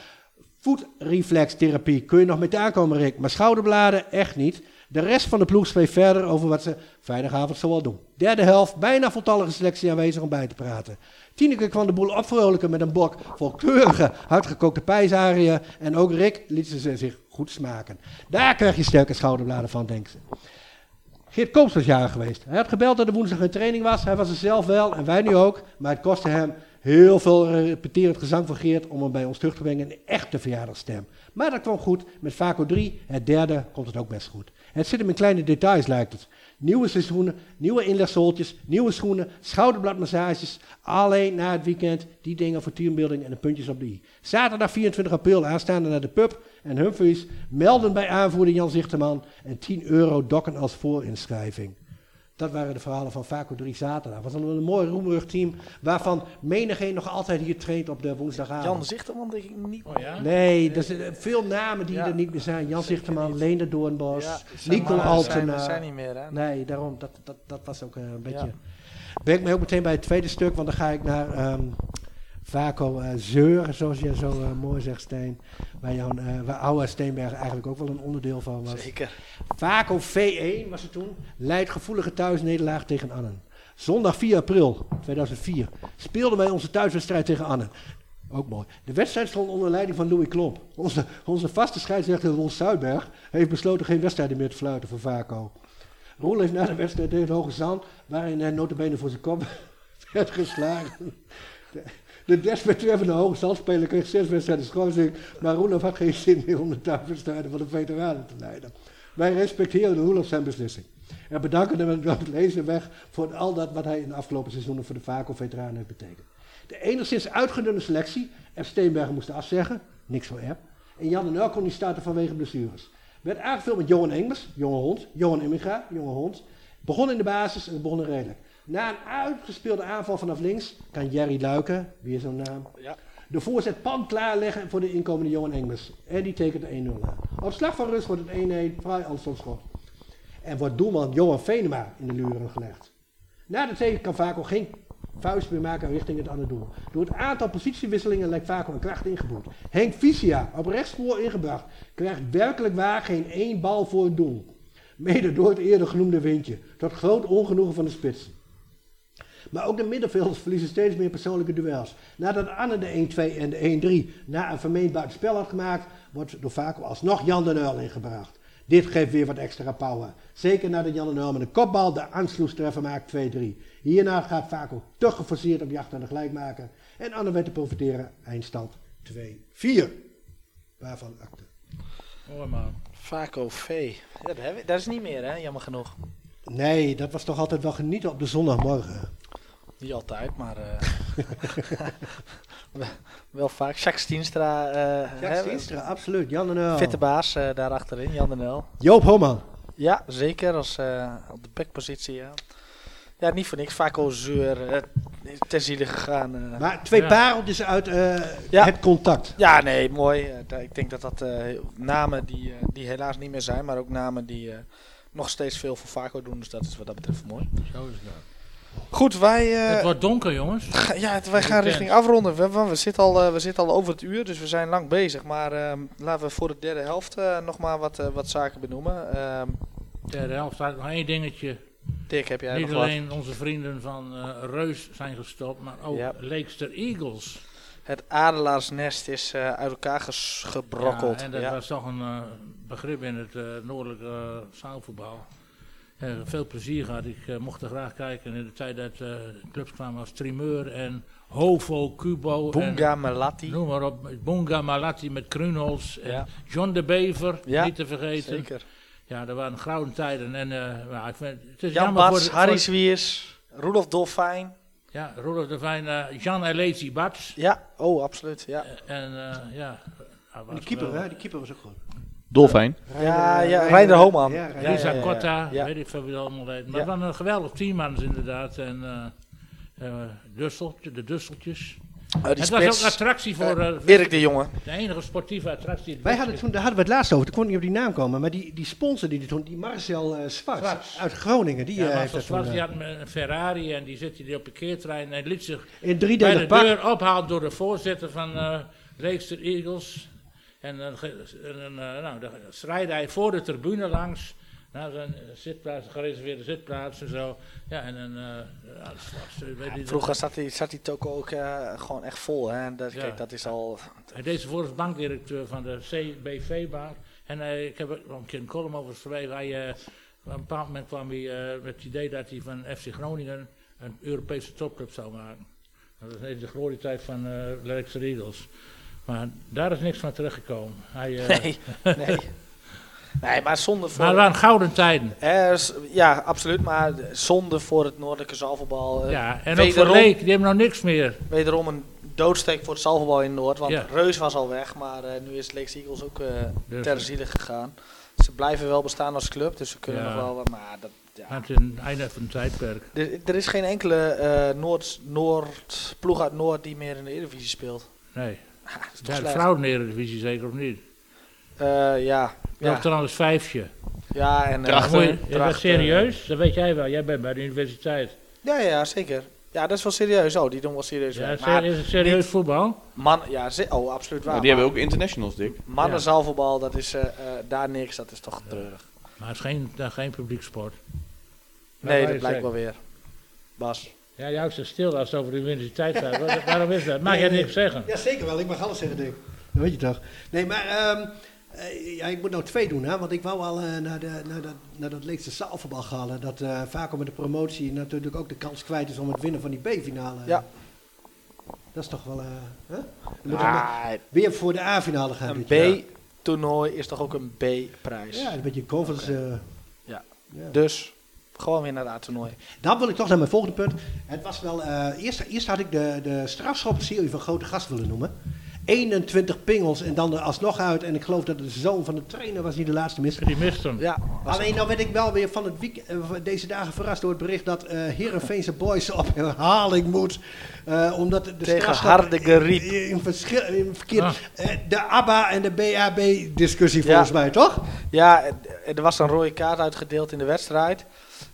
Voetreflextherapie kun je nog mee aankomen, Rick. Maar schouderbladen echt niet. De rest van de ploeg spreekt verder over wat ze vrijdagavond zoal doen. Derde helft, bijna voltallige selectie aanwezig om bij te praten. Tineke kwam de boel opvrolijken met een bok vol keurige, hardgekookte pijsariën. En ook Rick liet ze zich goed smaken. Daar krijg je sterke schouderbladen van, denken ze. Geert Koops was jarig geweest. Hij had gebeld dat er woensdag een training was. Hij was er zelf wel en wij nu ook. Maar het kostte hem heel veel repeterend gezang van Geert om hem bij ons terug te brengen een echte verjaardagsstem. Maar dat kwam goed. Met Vaco 3, het derde, komt het ook best goed. Het zit hem in kleine details, lijkt het. Nieuwe seizoenen, nieuwe inlegsooltjes, nieuwe schoenen, schouderbladmassages. Alleen na het weekend die dingen voor teambuilding en de puntjes op de i. Zaterdag 24 april aanstaande naar de pub en Humphries melden bij aanvoerder Jan Zichterman en 10 euro dokken als voorinschrijving. Dat waren de verhalen van Vaco 3 zaterdag. Was dan een mooi roemerig team waarvan menigeen nog altijd hier traint op de woensdagavond. Jan Zichterman denk ik niet. Oh ja? Nee, er zijn veel namen die Ja. er niet meer zijn. Jan Zeker Zichterman. Leende Doornbos, Ja, Nico Altena. Zijn, zijn niet meer, hè? Nee, daarom, dat, dat, dat was ook eh, een beetje... Ja. Ben ik me ook meteen bij het tweede stuk, want dan ga ik naar ehm Vaco eh, Zeur, zoals je zo eh, mooi zegt, Steen. Waar, jouw, eh, waar oude Steenberg eigenlijk ook wel een onderdeel van was. Zeker. Vaco V1 was het toen. Leidt gevoelige thuisnederlaag tegen Annen. Zondag 4 april 2004 speelden wij onze thuiswedstrijd tegen Annen. Ook mooi. De wedstrijd stond onder leiding van Louis Klomp. Onze, onze vaste scheidsrechter Ron Zuidberg heeft besloten geen wedstrijden meer te fluiten voor Vaco. Roel heeft na de wedstrijd tegen Hoge Zand, waarin hij notabene voor zijn kop [LAUGHS] werd geslagen. De, de desbetreffende Hoge Zandspeler kreeg zes wedstrijden schorsing, maar Roelof had geen zin meer om de thuiswedstrijden van de veteranen te leiden. Wij respecteren Roelof zijn beslissing. En bedanken hem met het lezen weg voor al dat wat hij in de afgelopen seizoenen voor de VACO-veteranen heeft betekend. De enigszins uitgedunde selectie, F. Steenbergen moest afzeggen, niks voor F. En Jan en El kon niet starten vanwege blessures. Werd aangevuld met Johan Engels, jonge hond, Johan Immigra, jonge hond. Begon in de basis en begon redelijk. Na een uitgespeelde aanval vanaf links kan Jerry Luiken, weer zo'n naam, Ja. de voorzet pan klaarleggen voor de inkomende Johan Engels. En die tekent 1-0 aan. Op slag van rust wordt het 1-1, vrij schot. En wordt doelman Johan Venema in de luren gelegd. Na de tegen kan Vaco geen vuist weer maken richting het andere doel. Door het aantal positiewisselingen lijkt vaak een kracht ingeboet. Henk Vicia, op rechtsvoor ingebracht, krijgt werkelijk waar geen één bal voor het doel. Mede door het eerder genoemde windje, tot groot ongenoegen van de spits. Maar ook de middenvelders verliezen steeds meer persoonlijke duels. Nadat Anne de 1-2 en de 1-3 na een vermeend buitenspel had gemaakt, wordt door Vaco alsnog Jan de Nul ingebracht. Dit geeft weer wat extra power. Zeker nadat Jan de Nul met een kopbal de aansloegstreffer maakt 2-3. Hierna gaat Vaco te geforceerd op jacht naar de gelijkmaker. En Anne werd te profiteren, eindstand 2-4. Waarvan acte. Mooi man. Vaco V. Ja, dat, heb ik- dat is niet meer, hè? Jammer genoeg. Nee, dat was toch altijd wel genieten op de zondagmorgen. Niet altijd, maar eh, [LAUGHS] wel- vaak. Jacques Stienstra, eh, Ja, hè, Stienstra, absoluut. Jan de Nul. fitte baas eh daar achterin, Jan de Nel. Joop Homan. Ja, zeker, als, eh, op de backpositie, ja. Ja, niet voor niks. Vaco Zeur, eh ter ziele gegaan. eh. Maar twee Ja. pareltjes uit eh, Ja. het contact. Ja, nee, mooi. Eh, ik denk dat dat eh, namen die, eh, die helaas niet meer zijn, maar ook namen die eh, nog steeds veel voor Vaco doen. Dus dat is wat dat betreft mooi. Zo is dat. Goed, wij, eh, het wordt donker, jongens. [LAUGHS] ja, het- wij gaan richting afronden. We, we, we zitten al, eh, we zitten al over het uur, dus we zijn lang bezig. Maar ehm, laten we voor de derde helft eh, nog maar wat, wat zaken benoemen. Ehm Derde helft staat nog één dingetje. Dick, heb jij Niet nog wat? alleen onze vrienden van Reus zijn gestopt, maar ook Ja. Leekster Eagles. Het adelaarsnest is eh, uit elkaar ges- gebrokkeld. Ja, en dat Ja. was toch een eh, begrip in het eh, noordelijke zaalvoetbal. Veel plezier gehad. Ik mocht er graag kijken in de tijd dat clubs kwamen als Trimeur en Hovo, Cubo. Bunga en, Melati. Noem maar op. Bunga Malati met Krunols. En Ja. John de Bever, niet te vergeten. Zeker. Ja, dat waren gouden tijden. En ja, ik vind, het is Jan jammer voor Bats, de- Harry voor- Zwiers, Rudolf Dolfijn. Ja, Rudolf de Vijn, eh, Jan Elezi Bats. Ja, oh, absoluut. Ja, En eh, ja. was Die keeper, hè? Die keeper was ook goed. Dolfijn. ja, ja Reinder Homan. Ja, Lisa ja, ja, Cotta, ja. weet ik veel wie dat allemaal heet. Maar Ja. het waren een geweldig teammans inderdaad. En eh eh, Dusseltje, de Dusseltjes. Die het was ook een attractie voor eh, eh, Erik de Jonge. de enige sportieve attractie. Wij hadden toen, daar hadden we het laatst over, toen kon ik niet op die naam komen, maar die, die sponsor die die toen, die Marcel eh Zwarts. uit Groningen, die Ja, eh, maar heeft dat zoals toen, die eh, had een Ferrari en die zit hier op parkeertrein en liet zich in bij de pak. deur ophaald door de voorzitter van eh Leekster Eagles. En dan eh, nou, dan schrijde hij voor de tribune langs. Naar zijn zitplaats, gereserveerde zitplaats en zo. Ja, en dan... eh ja, eh, Vroeger zat die, zat die toko ook eh, gewoon echt vol. Hè? Dat, Ja. kijk, dat is al... Hij deed voor bankdirecteur van de CBV-bank. En ik heb er een keer een column over geschreven. Hij, eh, op een bepaald moment kwam hij eh, met het idee dat hij van FC Groningen een Europese topclub zou maken. Dat was de glorietijd van uh, Leicester Eagles. Maar daar is niks van teruggekomen. Hij, eh, Nee, nee. [LAUGHS] Nee, maar zonde voor... maar het waren gouden tijden. Eh, ja, absoluut. Maar zonde voor het noordelijke zalvoetbal. Eh, Ja, en ook voor Leek, die hebben nou niks meer. Wederom een doodsteek voor het zalvoetbal in Noord. Want Ja. Reus was al weg, maar eh, nu is Leeks Eagles ook Dus- ter ziele gegaan. Ze blijven wel bestaan als club, dus ze kunnen Ja. nog wel. Maar dat, ja. Het is een einde van een tijdperk. er, er is geen enkele Noord, Noord, ploeg uit Noord die meer in de Eredivisie speelt. Nee. Is toch Ja, de vrouwen-eredivisie zeker of niet? Eh, ja. Ja. Ja, trouwens vijfje. ja, en... eh, Drachten. Moet je- Is dat Drachten. serieus? Dat weet jij wel. Jij bent bij de universiteit. Ja, ja, zeker. Ja, dat is wel serieus. Oh, die doen wel serieus Ja, Maar is het serieus voetbal? man, ja, ze- oh, absoluut waar. Maar die hebben ook internationals, Dick. Mannen Ja. zaalvoetbal, dat is eh, eh, daar niks. Dat is toch treurig. Maar het is geen, uh, geen publieksport. Nee, dat je blijkt wel weer. Bas. Ja, jij houdt zo stil als het over de universiteit gaat. Waar- Waarom is dat? Mag jij Nee, niks zeggen? Ja, zeker wel. Ik mag alles zeggen, Dick. Dat weet je toch. Nee, maar ehm, eh, ja, ik moet nou twee doen, hè. Want ik wou al eh, naar, de, naar, dat, naar dat Leekse zaalvoetbal halen. Dat eh vaak met de promotie natuurlijk ook de kans kwijt is om het winnen van die B-finale. Ja. Dat is toch wel... eh hè? Dan moet Ah, weer voor de A-finale gaan. een. B-toernooi is toch ook een B-prijs. Ja, een beetje eh, Ja. ja. Dus gewoon weer naar het A-toernooi. Dan wil ik toch naar mijn volgende punt. Het was wel, eh, eerst, eerst had ik de, de strafschopserie van grote gast willen noemen. 21 pingels en dan er alsnog uit. En ik geloof dat de zoon van de trainer was niet de laatste mis. Die mist hem. Ja, Alleen nou werd ik wel weer van het week, eh, deze dagen verrast door het bericht dat eh Heerenveense Boys op herhaling moet. eh, omdat de Tegen harde geriep. In, verschil, in verkeerd, Ah. eh, de ABBA en de BAB discussie Ja. volgens mij, toch? Ja, er was een rode kaart uitgedeeld in de wedstrijd.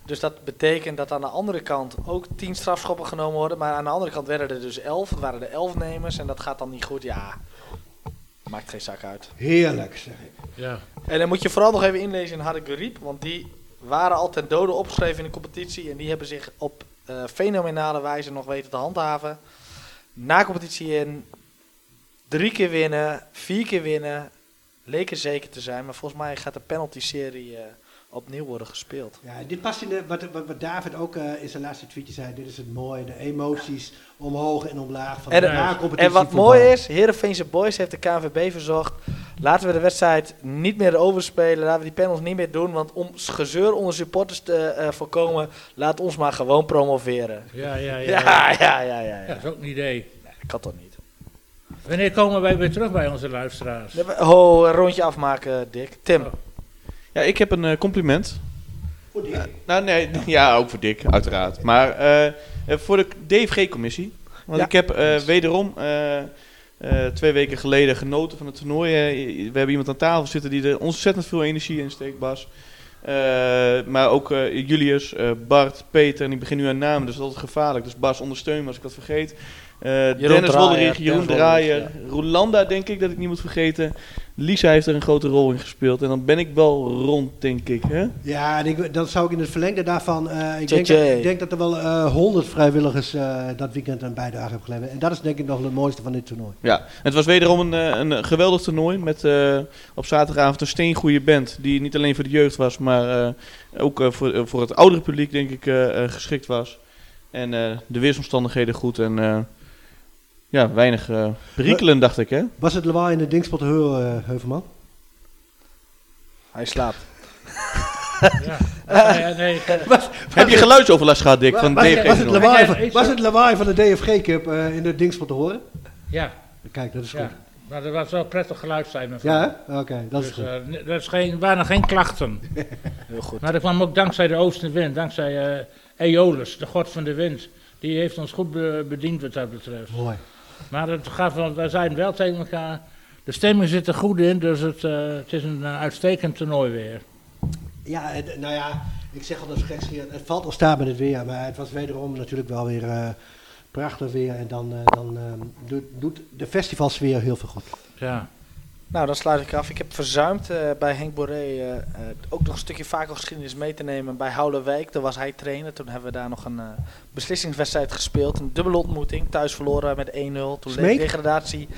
Dus dat betekent dat aan de andere kant ook 10 strafschoppen genomen worden. Maar aan de andere kant werden er dus 11. Het waren de 11 nemers en dat gaat dan niet goed. Ja, maakt geen zak uit. Heerlijk, zeg ik. Ja. En dan moet je vooral nog even inlezen in Harde Gariep. Want die waren al ten dode opgeschreven in de competitie. En die hebben zich op eh, fenomenale wijze nog weten te handhaven. Na competitie in drie keer winnen, vier keer winnen. Leken zeker te zijn. Maar volgens mij gaat de penalty-serie eh, opnieuw worden gespeeld. Ja, dit past in de, wat, wat, wat David ook eh, in zijn laatste tweetje zei. Dit is het mooie, de emoties omhoog en omlaag van En, de en na-competitie wat voetbal. mooi is, Heerenveense Boys heeft de KNVB verzocht. Laten we de wedstrijd niet meer overspelen. Laten we die panels niet meer doen. Want om gezeur onder supporters te eh, voorkomen, laat ons maar gewoon promoveren. Ja, ja, ja. [LAUGHS] Ja, ja, ja, ja. Ja, ja. dat is ook een idee. Dat kan toch niet? Wanneer komen wij weer terug bij onze luisteraars? Ho, een rondje afmaken, Dick. Tim. Oh. Ja, ik heb een eh, compliment. Voor die- Nou, nee, [LAUGHS] ja, ook voor Dick, uiteraard. Maar eh, eh, voor de DFG-commissie. Want Ja. ik heb wederom twee weken geleden genoten van het toernooi. We hebben iemand aan tafel zitten die er ontzettend veel energie in steekt, Bas. Maar ook Julius, Bart, Peter, en ik begin nu aan namen, dus dat is altijd gevaarlijk. Dus Bas, ondersteun me als ik dat vergeet. Eh, Dennis Draaier, Wolderich, Jeroen Draaier, Rolanda denk ik dat ik niet moet vergeten. Lisa heeft er een grote rol in gespeeld. En dan ben ik wel rond, denk ik. Hè? Ja, en ik, dan zou ik in het verlengde daarvan. eh, ik, denk dat, ik denk dat er wel eh, honderd vrijwilligers eh, dat weekend een bijdrage hebben geleverd. En dat is denk ik nog het mooiste van dit toernooi. Ja, het was wederom een, een geweldig toernooi met eh, op zaterdagavond een steengoede band. Die niet alleen voor de jeugd was, maar eh, ook voor, voor het oudere publiek denk ik geschikt was. En eh, de weersomstandigheden goed en eh, ja, weinig eh perikelen dacht ik hè. Was het lawaai in de dingspot eh, Heuvelman? Hij slaapt. Ja. Ja, nee. [LAUGHS] Heb je geluidsoverlast gehad Dick van was, DFG? was, het lawaai, van- ik- was het lawaai van de DFG Cup eh, in de dingspot te horen? ja, Kijk, dat is goed. ja. Maar er was wel prettig geluid zijn. mevrouw. Ja, hè? Oké, dat is Dus goed. eh, n- er is geen, waren geen klachten. [LAUGHS] Heel goed. Maar dat kwam ook dankzij de oostenwind, dankzij eh Aeolus, de god van de wind. Die heeft ons goed be- bediend wat dat betreft. Mooi. Maar het gaf, wel- wij zeiden wel tegen elkaar, de stemming zit er goed in, dus het, eh, het is een eh, uitstekend toernooi weer. Ja, het- nou ja, ik zeg al dat gekscherend. Het valt al staan met het weer, maar het was wederom natuurlijk wel weer eh, prachtig weer. En dan, dan doet, doet de festivalsfeer heel veel goed. Ja. Nou, dan sluit ik af. Ik heb verzuimd eh, bij Henk Boré eh, eh, ook nog een stukje vaker geschiedenis mee te nemen bij Houdenwijk. Daar was hij trainer. Toen hebben we daar nog een beslissingswedstrijd gespeeld. Een dubbele ontmoeting. Thuis verloren met 1-0. Toen leek degradatie,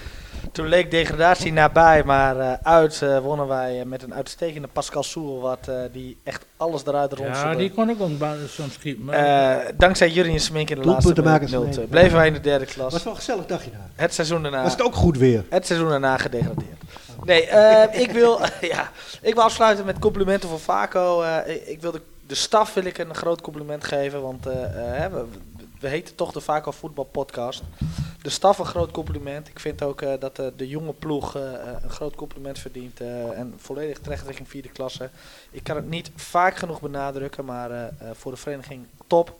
toen leek degradatie nabij. Maar eh, uit eh, wonnen wij eh, met een uitstekende Pascal Soel. Wat, eh, die echt alles eruit ronselde. ja, die kon ook een soms schieten. Maar Eh, dankzij Jurien Smink in de laatste minuut van 0-2. Henk. Bleven wij in de derde klas. Was wel een gezellig dagje daar. Het seizoen daarna. Was het ook goed weer? Het seizoen daarna gedegradeerd. Nee, eh, ik, wil, [LAUGHS] ja, ik wil afsluiten met complimenten voor Vaco. Eh, ik, ik wil de, de staf wil ik een groot compliment geven, want hè, we, we heten toch de Vaco Voetbal Podcast. De staf een groot compliment. Ik vind ook eh, dat de, de jonge ploeg eh, eh, een groot compliment verdient eh, en volledig terecht richting vierde klasse. Ik kan het niet vaak genoeg benadrukken, maar eh, eh, voor de vereniging top.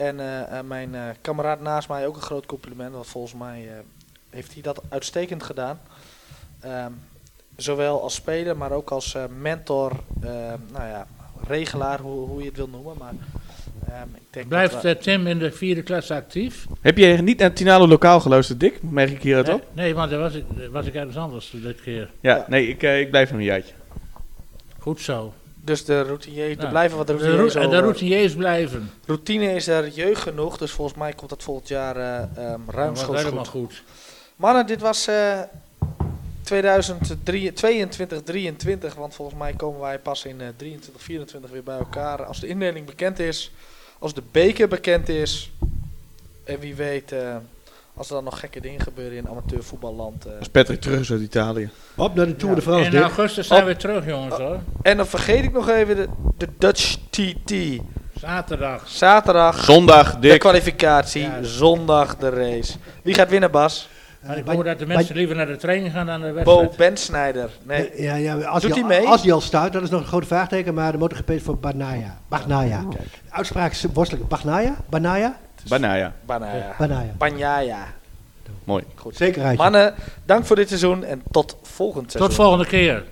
En eh, eh, mijn eh, kameraad naast mij ook een groot compliment, want volgens mij eh, heeft hij dat uitstekend gedaan. Ehm, zowel als speler, maar ook als eh, mentor, nou ja, regelaar, hoe, hoe je het wil noemen. Maar ik denk Blijft we- eh, Tim in de vierde klas actief? Heb je niet naar Tinalo Lokaal geluisterd Dick? Merk ik hieruit Nee, op? nee, want daar was ik, was ik ergens anders dit keer. Ja, nee, ik, eh, ik blijf nog een jaartje. Goed zo. dus de routinier, er Nou, blijven wat De, routiniers rou- de over. routiniers blijven. Routine is er jeugd genoeg, dus volgens mij komt dat volgend jaar eh ehm Dat was ruimschoots helemaal goed. goed. Mannen, dit was eh 2022, 23, want volgens mij komen wij pas in eh 23, 24 weer bij elkaar. Als de indeling bekend is, als de beker bekend is, en wie weet, eh, als er dan nog gekke dingen gebeuren in amateurvoetballand. eh. Als Patrick terug is uit Italië. Op naar de Tour de In France, Dick. augustus zijn Op- we terug, jongens hoor. En dan vergeet ik nog even de, de Dutch TT. Zaterdag. Zaterdag Zondag, de kwalificatie, Ja. zondag de race. Wie gaat winnen, Bas? Maar ik hoor dat de mensen liever naar de training gaan dan de Bo wedstrijd. Bensnijder. Nee. Ja, ja, als, Doet hij, mee? als hij al stuit, dat is nog een grote vraagteken, maar de MotoGP is voor Banaya. Bagnaia. De uitspraak is worstelijk. Bagnaia? Banaya? Banaya. Banaya. Banaya. Banjaya. Mooi. Goed. Zekerheid. Mannen, dank voor dit seizoen en tot volgend seizoen. Tot volgende keer.